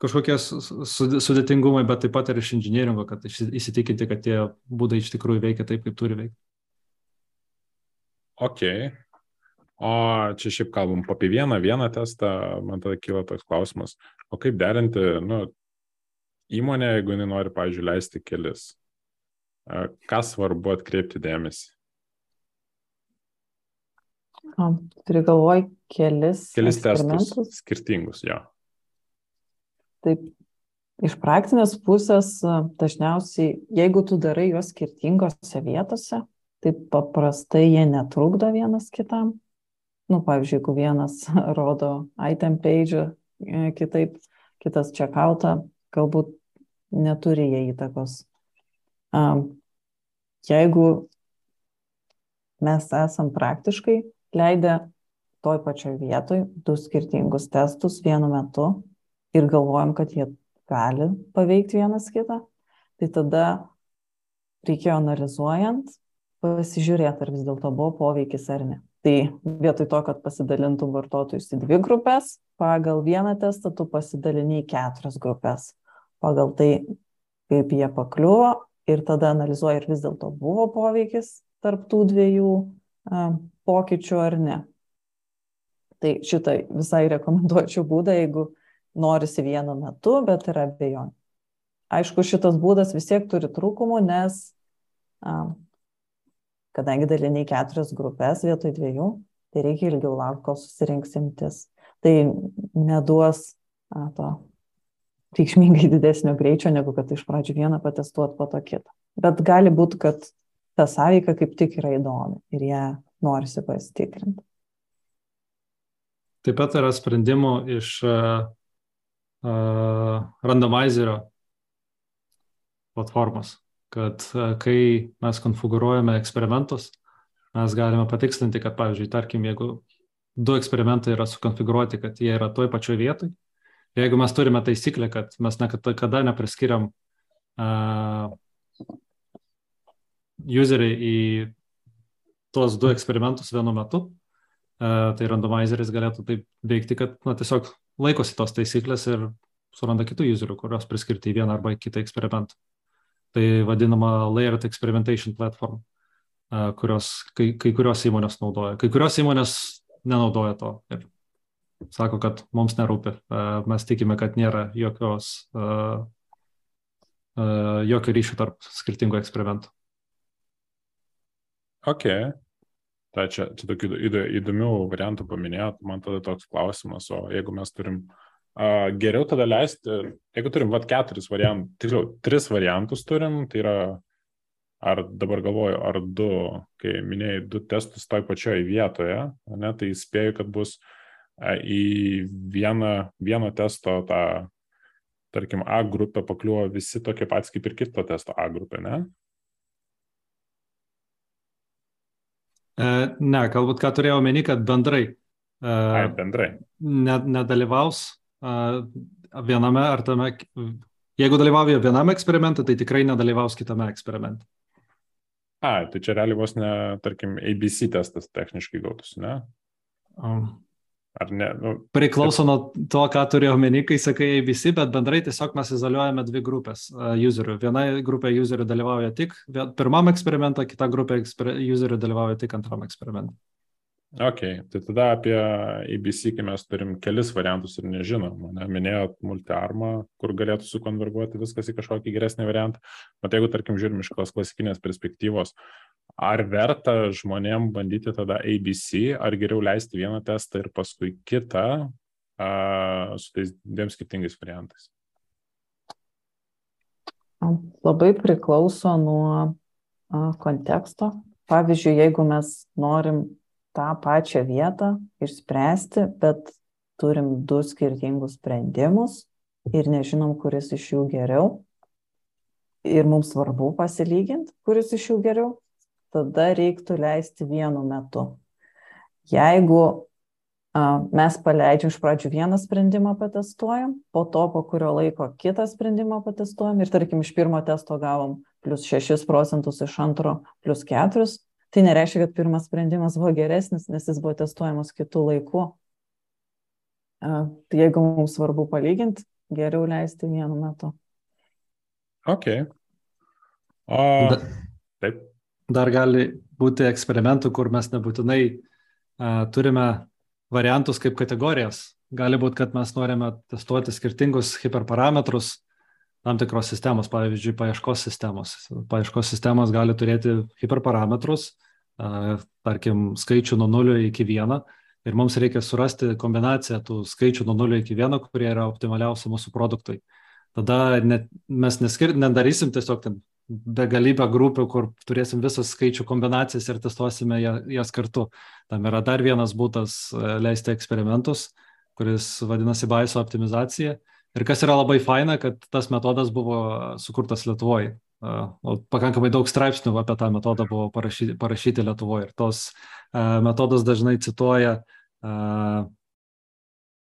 kažkokie sudėtingumai, bet taip pat ir iš inžinieringo, kad įsitikinti, kad tie būdai iš tikrųjų veikia taip, kaip turi veikti. Ok, O čia šiaip kalbam apie vieną, vieną testą, man tada kyla toks klausimas, o kaip derinti, nu, įmonė, jeigu jinai nori, pavyzdžiui, leisti kelis, ką svarbu atkreipti dėmesį? O, turi galvoj kelis. Kelis testus skirtingus, jo. Taip, iš praktinės pusės dažniausiai, jeigu tu darai juos skirtingose vietose, tai paprastai jie netrukdo vienas kitam nu, pavyzdžiui, jeigu vienas rodo item page, e, kitaip, kitas checkoutą, galbūt neturi jie įtakos. Jeigu mes esam praktiškai leidę toj pačioj vietoj du skirtingus testus vienu metu ir galvojam, kad jie gali paveikti vienas kitą, tai tada reikėjo analizuojant pasižiūrėti, ar vis dėlto buvo poveikis ar ne. Tai vietoj to, kad pasidalintum vartotojus į dvi grupės, pagal vieną testą tu pasidalini į keturias grupės. Pagal tai, kaip jie pakliuvo ir tada analizuoji, ar vis dėlto buvo poveikis tarp tų dviejų pokyčių ar ne. Tai šitą visai rekomenduočiau būdą, jeigu norisi vienu metu, bet yra abejonių. Aišku, šitas būdas vis tiek turi trūkumų, nes kadangi daliniai keturias grupės vietoj dviejų, tai reikia ilgiau laukti, kol susirinks imtis. Tai neduos a, to reikšmingai didesnio greičio, negu kad iš pradžių vieną patestuot, po to kitą. Bet gali būti, kad ta sąveika kaip tik yra įdomi ir ją norisi pasitikrinti. Taip pat yra sprendimų iš uh, randomizerio platformos kad e, kai mes konfigūruojame eksperimentus, mes galime patikslinti, kad, pavyzdžiui, tarkim, jeigu du eksperimentai yra sukonfigūruoti, kad jie yra toj pačioj vietoj, jeigu mes turime taisyklę, kad mes niekada nepriskiriam uh, userį į tuos du eksperimentus vienu metu, uh, tai randomizeris galėtų taip veikti, kad na, tiesiog laikosi tos taisyklės ir suranda kitų userių, kurios priskirti į vieną arba kitą eksperimentą tai vadinama layered experimentation platform, kurios kai, kai kurios įmonės naudoja. Kai kurios įmonės nenaudoja to ir sako, kad mums nerūpi. Mes tikime, kad nėra jokios, jokio ryšio tarp skirtingų eksperimentų. Ok. Tai čia, čia tokių įdomių variantų paminėjot, man tada toks klausimas, o jeigu mes turim uh, geriau tada leisti, jeigu turim vat keturis variantus, tiksliau, tris variantus turim, tai yra, ar dabar galvoju, ar du, kai minėjai du testus toj pačioj vietoje, ne, tai spėju, kad bus į vieną, vieno testo tą, tarkim, A grupę pakliuvo visi tokie patys kaip ir kito testo A grupė, ne? Ne, galbūt ką turėjau omeny, kad bendrai. Ai, bendrai. Ne, nedalyvaus viename ar tame, Jeigu dalyvauja vienam eksperimente, tai tikrai nedalyvaus kitame eksperimente. A, tai čia realiai vos ne, tarkim, ABC testas techniškai gautųsi, ne? Um, Ar ne? Nu, priklauso nuo to, ką turi omeny, kai sakai ABC, bet bendrai tiesiog mes izoliuojame dvi grupės uh, userių. Viena grupė userių dalyvauja tik pirmam eksperimentą, kita grupė userių dalyvauja tik antram eksperimentui. Ok, tai tada apie ABC, kai mes turim kelis variantus ir nežinom, ne, minėjot multiarmą, kur galėtų sukonverguoti viskas į kažkokį geresnį variantą. Bet jeigu, tarkim, žiūrim iš tos klasikinės perspektyvos, ar verta žmonėm bandyti tada ABC, ar geriau leisti vieną testą ir paskui kitą a, su tais dviem skirtingais variantais? Labai priklauso nuo a, konteksto. Pavyzdžiui, jeigu mes norim tą pačią vietą išspręsti, bet turim du skirtingus sprendimus ir nežinom, kuris iš jų geriau, ir mums svarbu pasilyginti, kuris iš jų geriau, tada reiktų leisti vienu metu. Jeigu a, mes paleidžiam iš pradžių vieną sprendimą patestuojam, po to po kurio laiko kitą sprendimą patestuojam ir tarkim iš pirmo testo gavom plus 6 procentus, iš antro plus 4, tai nereiškia, kad pirmas sprendimas buvo geresnis, nes jis buvo testuojamas kitų laikų. A, Tai jeigu mums svarbu palyginti, geriau leisti vienu metu. Ok. O, Da, taip. dar gali būti eksperimentų, kur mes nebūtinai uh, turime variantus kaip kategorijas. Gali būti, kad mes norime testuoti skirtingus hiperparametrus tam tikros sistemos, pavyzdžiui, paieškos sistemos. Paieškos sistemos gali turėti hiperparametrus, uh, tarkim, skaičių nuo 0 iki 1 ir mums reikia surasti kombinaciją tų skaičių nuo 0 iki 1, kurie yra optimaliausi mūsų produktui. Tada net, mes neskir, nedarysim tiesiog ten begalybę grupių, kur turėsim visas skaičių kombinacijas ir testuosime jas kartu. Tam yra dar vienas būtas leisti eksperimentus, kuris vadinasi Baiso optimizacija. Ir kas yra labai faina, kad tas metodas buvo sukurtas Lietuvoje. Pakankamai daug straipsnių apie tą metodą buvo parašyti, parašyti Lietuvoje. Ir tos metodus dažnai cituoja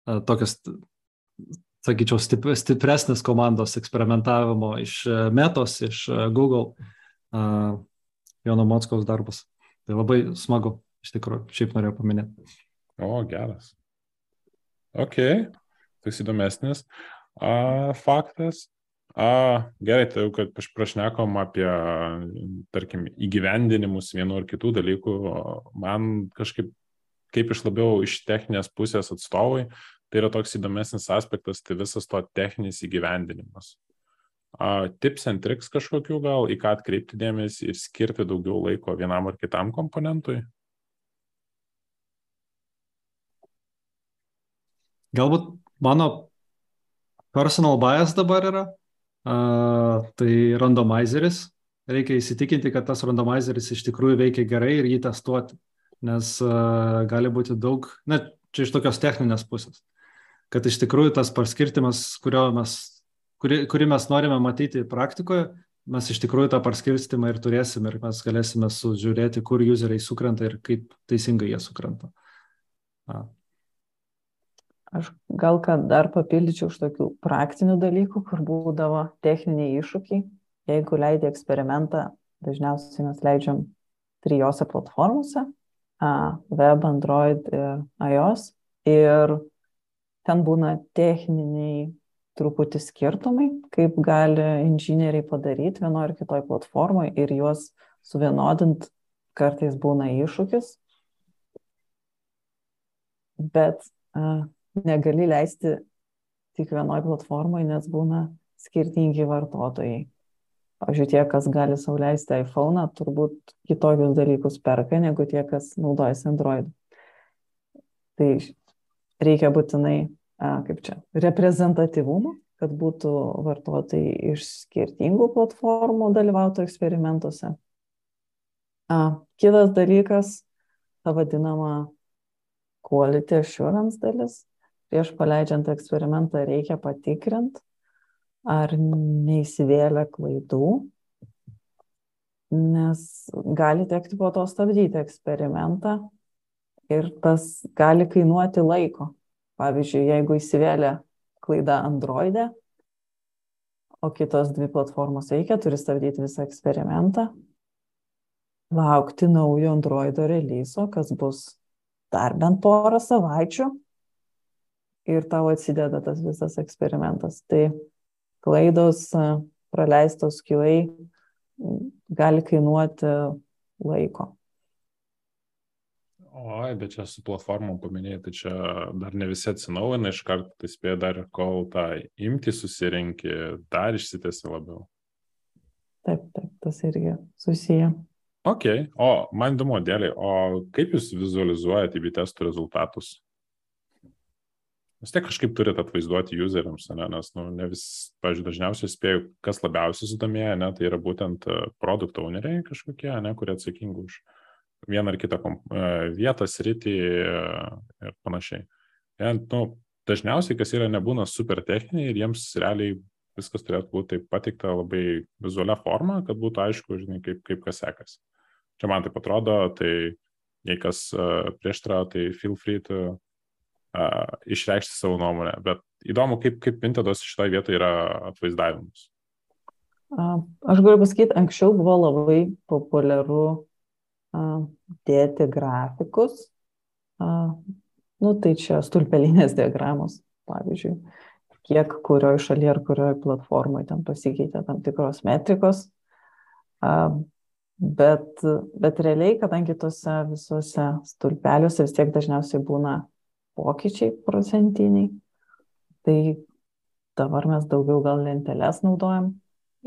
tokios, sakyčiau, stip, stipresnės komandos eksperimentavimo iš e, Metos, iš e, Google, Jono Motskaus darbas. Tai labai smagu, iš tikrųjų, šiaip norėjau paminėti. O, geras. Ok, toks įdomesnis a, faktas. A, gerai, tai jau, kad aš prašnekom apie, tarkim, įgyvendinimus vienu ar kitų dalykų, man kažkaip, kaip iš labiau iš techninės pusės atstovai, tai yra toks įdomesnis aspektas, tai visas to techninis įgyvendinimas. A, tips and tricks kažkokių gal, į ką atkreipti dėmesį ir skirti daugiau laiko vienam ar kitam komponentui? Galbūt mano personal bias dabar yra, uh, tai randomizeris. Reikia įsitikinti, kad tas randomizeris iš tikrųjų veikia gerai ir jį testuoti, nes uh, gali būti daug, na, čia iš tokios techninės pusės, kad iš tikrųjų tas paskirtimas, mes, kuri, kurį mes norime matyti praktikoje, mes iš tikrųjų tą paskirstimą ir turėsim ir mes galėsime sužiūrėti, kur useriai sukrenta ir kaip teisingai jie sukrenta. Uh. Aš gal kad dar papildyčiau iš tokių praktinių dalykų, kur būdavo techniniai iššūkiai. Jeigu leidai eksperimentą, dažniausiai mes leidžiam trijose platformose - web, Android ir iOS. Ir ten būna techniniai truputį skirtumai, kaip gali inžinieriai padaryti vienoje ar kitoje platformoje ir juos suvienodint kartais būna iššūkis. Bet negali leisti tik vienoje platformoje, nes būna skirtingi vartotojai. Pavyzdžiui, tie, kas gali sauliaisti iPhone, turbūt kitokius dalykus perka, negu tie, kas naudojasi Android. Tai reikia būtinai, kaip čia, reprezentatyvumo, kad būtų vartotojai iš skirtingų platformų dalyvautų eksperimentuose. Kitas dalykas, ta vadinama quality assurance dalis prieš paleidžiant eksperimentą reikia patikrinti, ar neįsivėlė klaidų, nes gali tekti po to stabdyti eksperimentą ir tas gali kainuoti laiko. Pavyzdžiui, jeigu įsivėlė klaida Android'e, o kitos dvi platformos veikia, turi stabdyti visą eksperimentą, laukti naujo Androido releaso, kas bus dar bent porą savaičių ir tau atsideda tas visas eksperimentas. Tai klaidos, praleistos QA gali kainuoti laiko. Oi, bet čia su platformom paminėjai, tai čia dar ne visi atsinaujina iš karto, tai spėja dar kol tą imti susirinkti, dar išsitėsi labiau. Taip, taip, tas irgi susiję. Ok, o man įdomu, dėliai, o kaip jūs vizualizuojate į testų rezultatus? Vis tiek kažkaip turite atvaizduoti useriams, ne? nes, nu, ne vis, pažiūrėjau, dažniausiai spėjau, kas labiausiai sudomėja, ne, tai yra būtent e, produkto owneriai kažkokie, ne, kurie atsakingi už vieną ar kitą e, vietą, sritį e, ir panašiai. Ja, nu, dažniausiai, kas yra, nebūna super techniniai ir jiems realiai viskas turėtų būti taip pateikta labai vizualia forma, kad būtų aišku, žinai, kaip, kaip kas sekasi. Čia man taip atrodo, tai jei kas prieštarauja, tai feel free to uh, išreikšti savo nuomonę. Bet įdomu, kaip, kaip Pintedos šitoje vietoje yra atvaizdavimas. Aš galiu pasakyti, anksčiau buvo labai populiaru dėti grafikus. Nu, tai čia stulpelinės diagramos, pavyzdžiui, kiek kurioje šalyje ar kurioje platformoje ten pasikeitė tam tikros metrikos. Bet, bet realiai, kadangi tuose visuose stulpeliuose vis tiek dažniausiai būna pokyčiai procentiniai, tai dabar mes daugiau gal lenteles naudojam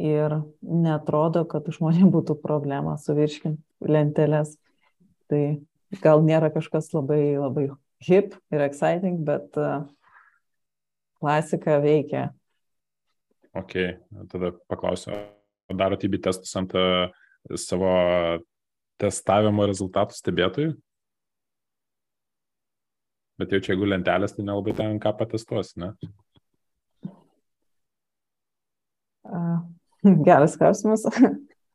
ir netrodo, kad žmonėms būtų problema suvirškinti lenteles. Tai gal nėra kažkas labai, labai hip ir exciting, bet uh, klasika veikia. Ok, tada paklausiu, darote įbi testus ant uh, savo testavimo rezultatų stebėtojų? Bet jau čia jeigu lentelės, tai nelabai ten ką patestuosi, ne? Geras klausimas.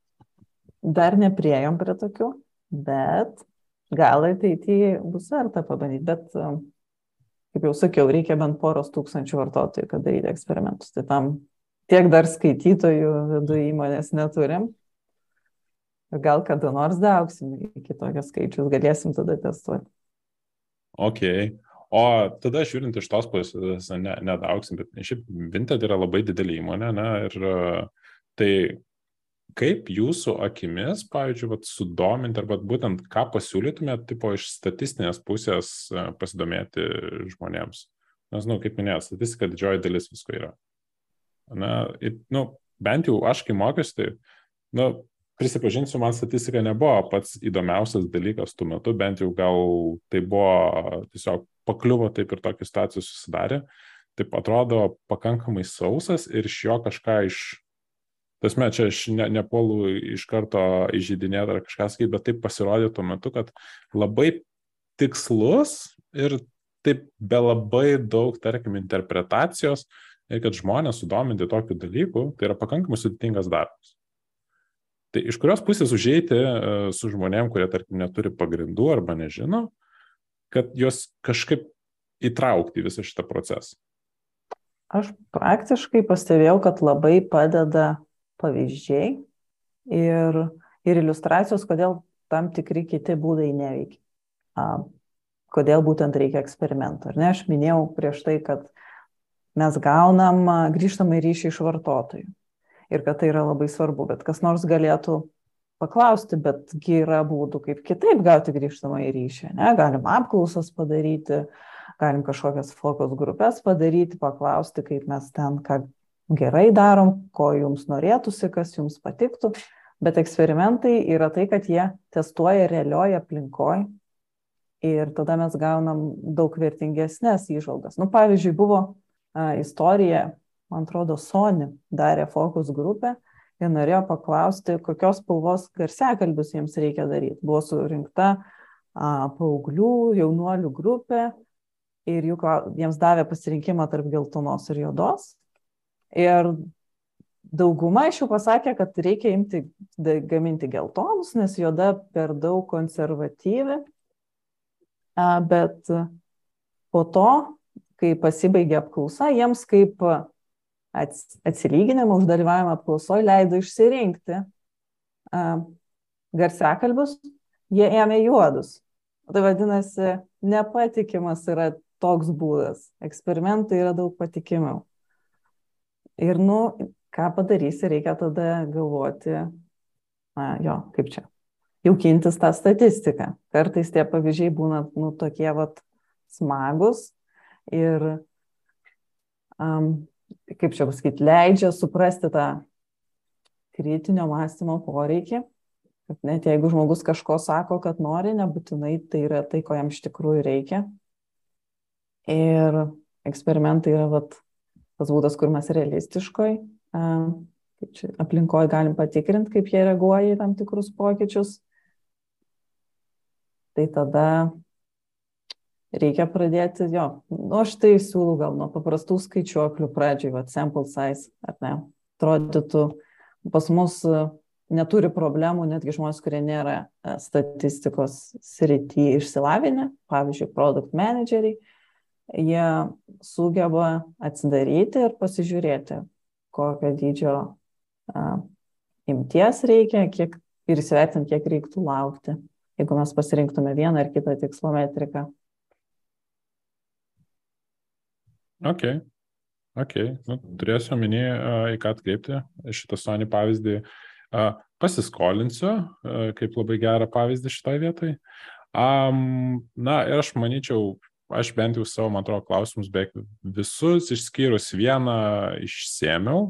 Dar nepriejom prie tokių, bet gal ateityje bus verta pabandyti, bet, kaip jau sakiau, reikia bent poros tūkstančių vartotojų, kad daryti eksperimentus. Tai tam tiek dar skaitytojų vidų įmonės neturim. Gal kada nors daugsim iki tokio skaičius, galėsim tada testuoti. Ok. O tada žiūrint iš tos pusės, ne, nedaugsim, bet šiaip Vinted yra labai didelė įmonė, ne, ir tai kaip jūsų akimis, pavyzdžiui, vat, sudominti arba būtent ką pasiūlytumėt, tipo iš statistinės pusės e, pasidomėti žmonėms? Nes, na, nu, kaip minėjau, statistika didžioji dalis visko yra. Na, ir, nu, bent jau aš, kai mokiausi, tai, nu, prisipažinsiu, man statistika nebuvo pats įdomiausias dalykas tuo metu, bent jau gal tai buvo tiesiog pakliuvo taip ir tokia situacija susidarė. Taip atrodo pakankamai sausas ir iš jo kažką iš Tasme, čia aš ne, nepuolu iš karto įžydinėti ar kažką sakyti, bet taip pasirodė tuo metu, kad labai tikslus ir taip be labai daug, tarkim, interpretacijos ir kad žmonės sudominti tokiu dalyku, tai yra pakankamai sudėtingas darbas. Tai iš kurios pusės užėjti e, su žmonėm, kurie, tarkim, neturi pagrindų arba nežino, kad juos kažkaip įtraukti visą šitą procesą? Aš praktiškai pastebėjau, kad labai padeda pavyzdžiai ir, ir iliustracijos, kodėl tam tikri kiti būdai neveikia. Kodėl būtent reikia eksperimento. Ar ne, aš minėjau prieš tai, kad mes gaunam grįžtamą ryšį iš vartotojų ir kad tai yra labai svarbu, bet kas nors galėtų paklausti, betgi yra būdų, kaip kitaip gauti grįžtamą į ryšį. Ne? Galim apklausas padaryti, galim kažkokias fokus grupės padaryti, paklausti, kaip mes ten ką gerai darom, ko jums norėtųsi, kas jums patiktų, bet eksperimentai yra tai, kad jie testuoja realioje aplinkoje ir tada mes gaunam daug vertingesnės įžvalgas. Nu, pavyzdžiui, buvo a, istorija, man atrodo, Sony darė fokus grupę ir norėjo paklausti, kokios spalvos garsiakalbius jiems reikia daryti. Buvo surinkta a, paauglių, jaunuolių grupė ir jų, jiems davė pasirinkimą tarp geltonos ir juodos Ir dauguma iš jų pasakė, kad reikia imti gaminti geltonus, nes juoda per daug konservatyvi. Bet po to, kai pasibaigė apklausa, jiems kaip atsilyginimą už dalyvavimą apklausoje leido išsirinkti garsiakalbius, jie ėmė juodus. Tai vadinasi, nepatikimas yra toks būdas. Eksperimentai yra daug patikimiau. Ir, nu, ką padarysi, reikia tada galvoti, na, jo, kaip čia, jaukintis tą statistiką. Kartais tie pavyzdžiai būna, nu, tokie, vat, smagus ir, um, kaip čia pasakyti, leidžia suprasti tą kritinio mąstymo poreikį, kad net jeigu žmogus kažko sako, kad nori, nebūtinai tai yra tai, ko jam iš tikrųjų reikia. Ir eksperimentai yra vat, tas būdas, kur mes realistiškoj aplinkoje galim patikrinti, kaip jie reaguoja į tam tikrus pokyčius. Tai tada reikia pradėti, jo, nu, aš tai siūlau gal nuo paprastų skaičiuoklių pradžioj, va, sample size, ar ne, atrodytų, pas mus neturi problemų netgi žmonės, kurie nėra e, statistikos srity išsilavinę, pavyzdžiui, produkt manageriai, jie sugeba atsidaryti ir pasižiūrėti, kokio dydžio a, imties reikia kiek, ir įsivertinti, kiek reiktų laukti, jeigu mes pasirinktume vieną ar kitą tikslo metriką. Ok, ok, nu, turėsiu omeny, į ką atkreipti šitą Sony pavyzdį. Pasiskolinsiu, kaip labai gerą pavyzdį šitoje vietoje. Um, na ir aš manyčiau, aš bent jau savo, man atrodo, klausimus beveik visus, išskyrus vieną, išsėmiau.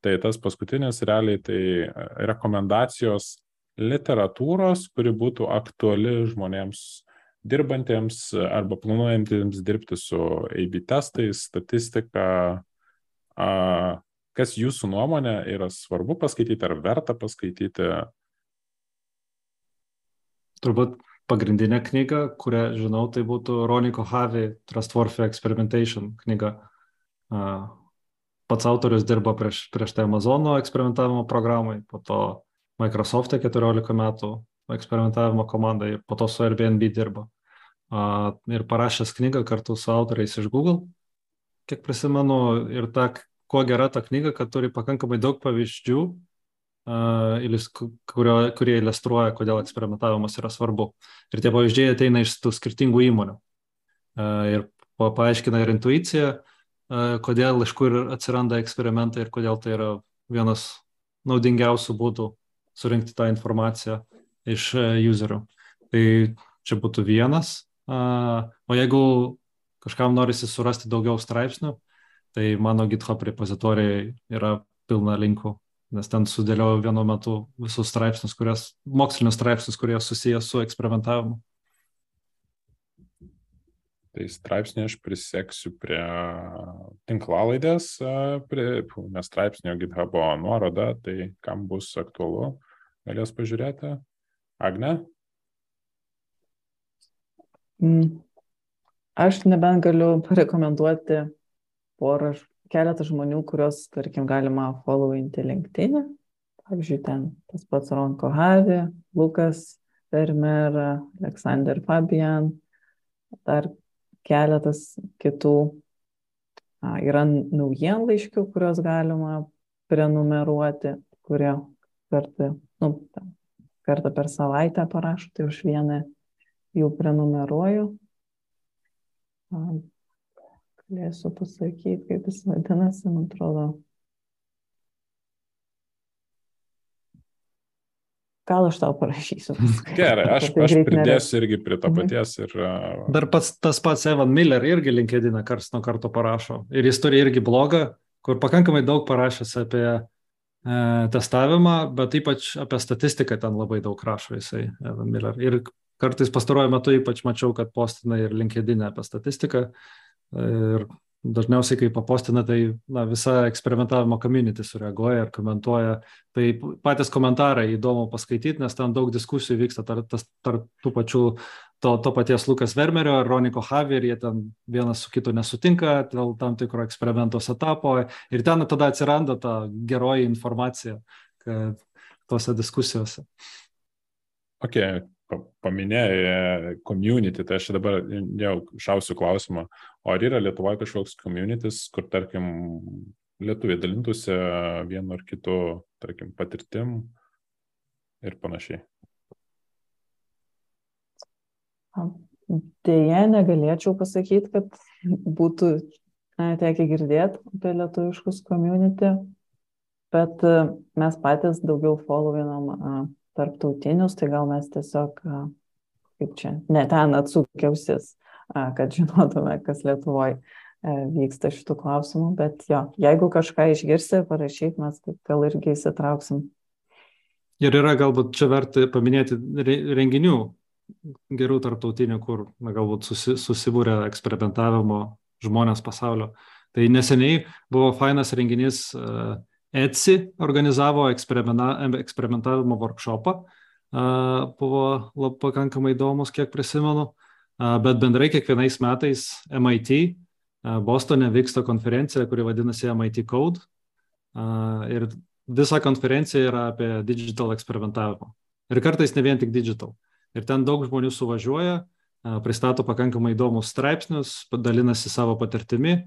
Tai tas paskutinis realiai tai e, rekomendacijos literatūros, kuri būtų aktuali žmonėms dirbantiems arba planuojantiems dirbti su AB testais, statistika. Kas jūsų nuomonė yra svarbu paskaityti ar verta paskaityti? Turbūt pagrindinė knyga, kurią žinau, tai būtų Roniko Harvey Trustworthy Experimentation knyga. Pats autorius dirbo prieš, prieš tai Amazono eksperimentavimo programai, po to Microsoft'e 14 metų eksperimentavimo komandai, po to su Airbnb dirbo. Ir parašęs knygą kartu su autoriais iš Google, kiek prisimenu, ir ta, kuo gera ta knyga, kad turi pakankamai daug pavyzdžių, kurio, kurie iliustruoja, kodėl eksperimentavimas yra svarbu. Ir tie pavyzdžiai ateina iš tų skirtingų įmonių. Ir paaiškina ir intuiciją, kodėl iš kur atsiranda eksperimentai ir kodėl tai yra vienas naudingiausių būdų surinkti tą informaciją iš userių. Tai čia būtų vienas. O jeigu kažkam norisi surasti daugiau straipsnių, tai mano GitHub repozitoriai yra pilna linkų nes ten sudėliojau vienu metu visus straipsnius, kurias, mokslinius straipsnius, kurie susijęs su eksperimentavimu. Tai straipsnį aš priseksiu prie tinklalaidės, prie, nes straipsnio GitHub'o nuoroda, tai kam bus aktualu, galės pažiūrėti. Agne? Mm. Aš nebent galiu parekomenduoti porą keletą žmonių, kuriuos, tarkim, galima followinti LinkedIn. Pavyzdžiui, ten tas pats Ron Kohavi, Lukas Vermeer, Aleksander Fabian, dar keletas kitų. A, yra naujienlaiškių, kuriuos galima prenumeruoti, kurie kartą, nu, kartą per savaitę parašo, tai už vieną jų prenumeruoju galėsiu pasakyti, kaip jis vadinasi, man atrodo. Gal aš tau parašysiu. Gerai, aš, aš pridėsiu irgi prie to mhm. paties. Ir, uh... Dar pats tas pats Evan Miller irgi LinkedIn karts nuo karto parašo. Ir jis turi irgi blogą, kur pakankamai daug parašęs apie e, testavimą, bet ypač apie statistiką ten labai daug rašo jisai, Evan Miller. Ir kartais pastaruoju metu ypač mačiau, kad postina ir LinkedIn apie statistiką. E, Ir dažniausiai, kai papostina, tai na, visa eksperimentavimo community sureaguoja ir komentuoja. Tai patys komentarai įdomu paskaityti, nes ten daug diskusijų vyksta tarp tar, tar tų pačių, to, to paties Lukas Vermerio ir Roniko Javier, jie ten vienas su kitu nesutinka dėl tam tikro eksperimentos etapo ir ten tada atsiranda ta geroji informacija tose diskusijose. Okay, paminėjai community, tai aš dabar jau šausiu klausimą, o ar yra Lietuvoje kažkoks communities, kur, tarkim, lietuviai dalintųsi vienu ar kitu, tarkim, patirtim ir panašiai. Deja, negalėčiau pasakyti, kad būtų tekę girdėti apie lietuviškus community, bet mes patys daugiau followinam tarptautinius, tai gal mes tiesiog, kaip čia, ne ten atsukiausis, kad žinotume, kas Lietuvoje vyksta šitų klausimų, bet jo, jeigu kažką išgirsi, parašyk, mes gal irgi įsitrauksim. Ir yra galbūt čia verta paminėti renginių gerų tarptautinių, kur na, galbūt susi, susibūrė eksperimentavimo žmonės pasaulio. Tai neseniai buvo fainas renginys uh, Etsy organizavo eksperimentavimo workshopą, buvo lab, pakankamai įdomus, kiek prisimenu, bet bendrai kiekvienais metais MIT Bostone vyksta konferencija, kuri vadinasi MIT Code ir visa konferencija yra apie digital eksperimentavimą. Ir kartais ne vien tik digital. Ir ten daug žmonių suvažiuoja, pristato pakankamai įdomus straipsnius, dalinasi savo patirtimi,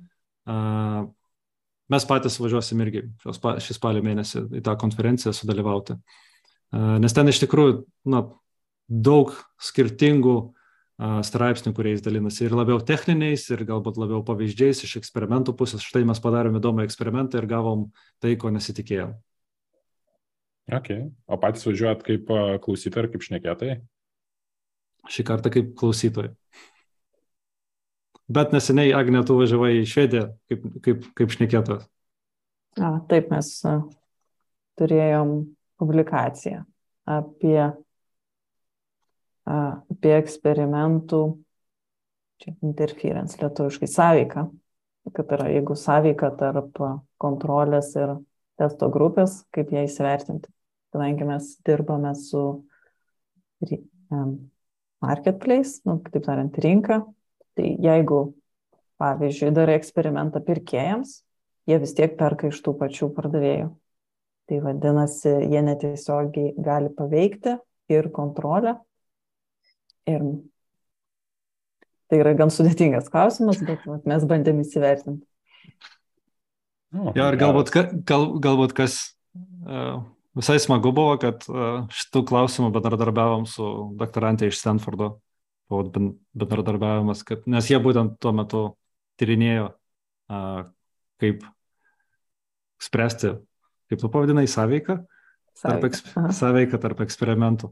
Mes patys važiuosim irgi šį spalio mėnesį į tą konferenciją sudalyvauti. Nes ten iš tikrųjų na, daug skirtingų straipsnių, kuriais dalinasi ir labiau techniniais, ir galbūt labiau pavyzdžiais iš eksperimentų pusės. Štai mes padarėme įdomų eksperimentą ir gavom tai, ko nesitikėjom. Ok. O patys važiuojat kaip klausytojai ir kaip šnekėtojai? Šį kartą kaip klausytojai. Bet neseniai, Agne, tu važiavai į Švediją kaip, kaip, kaip šnekėtojas. A, taip, mes turėjom publikaciją apie, apie eksperimentų, čia interference lietuviškai, sąveiką, kad yra, jeigu sąveika tarp kontrolės ir testo grupės, kaip ją įsivertinti. Kadangi mes dirbame su marketplace, nu, kitaip tariant, rinka, Tai jeigu, pavyzdžiui, darai eksperimentą pirkėjams, jie vis tiek perka iš tų pačių pardavėjų. Tai vadinasi, jie netiesiogiai gali paveikti ir kontrolę. Ir tai yra gan sudėtingas klausimas, bet mes bandėm įsivertinti. Nu, jo, ir galbūt, gal, galbūt kas uh, visai smagu buvo, kad uh, šitų klausimų bendradarbiavom su doktorantė iš Stanfordo bendradarbiavimas, kad, nes jie būtent tuo metu tyrinėjo, kaip spręsti, kaip tu pavadinai, sąveiką, tarp, eks, sąveiką tarp eksperimentų.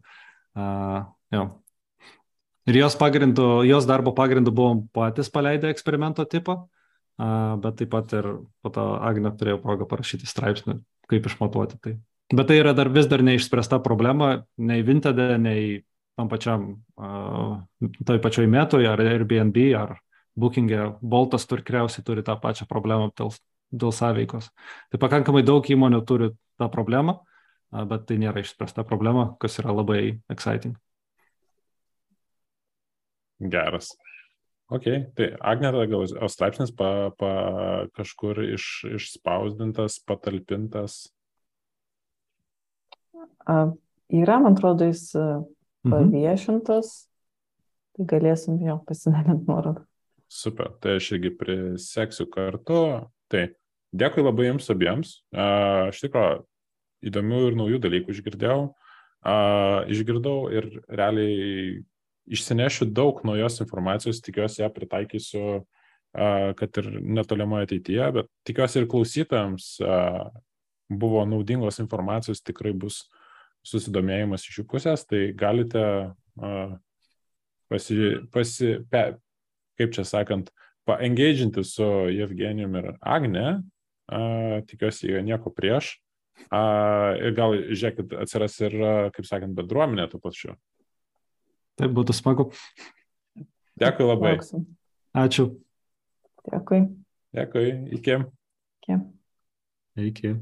Jo. Ir jos, pagrindu, jos darbo pagrindu buvom patys paleidę eksperimento tipą, a, bet taip pat ir po to Agne turėjo progą parašyti straipsnį, kaip išmatuoti tai. Bet tai yra dar vis dar neišspręsta problema, nei Vintede, nei tam pačiam, toj pačioj metoj, ar Airbnb, ar Booking'e, Boltas turkriausiai turi tą pačią problemą dėl, dėl sąveikos. Tai pakankamai daug įmonių turi tą problemą, bet tai nėra išspręsta problema, kas yra labai exciting. Geras. Ok, tai Agneta, gal straipsnis pa, pa kažkur iš, išspausdintas, patalpintas? Yra, man atrodo, jis Mhm. paviešintas, tai galėsim jo pasidalinti nuorodą. Super, tai aš irgi priseksiu kartu. Tai dėkui labai jums abiems. Aš tikro įdomių ir naujų dalykų išgirdėjau. Išgirdau ir realiai išsinešiu daug naujos informacijos, tikiuosi ją pritaikysiu, kad ir netolimoje ateityje, bet tikiuosi ir klausytojams buvo naudingos informacijos, tikrai bus susidomėjimas iš jų pusės, tai galite uh, pasi, pasi, pe, kaip čia sakant, paengaginti su Evgenijum ir Agne, uh, tikiuosi, jie nieko prieš. Uh, ir gal, žiūrėkit, atsiras ir, kaip sakant, bendruomenė tuo pačiu. Tai būtų smagu. Dėkui labai. Lauksim. Ačiū. Dėkui. Dėkui. Iki. Iki. Iki.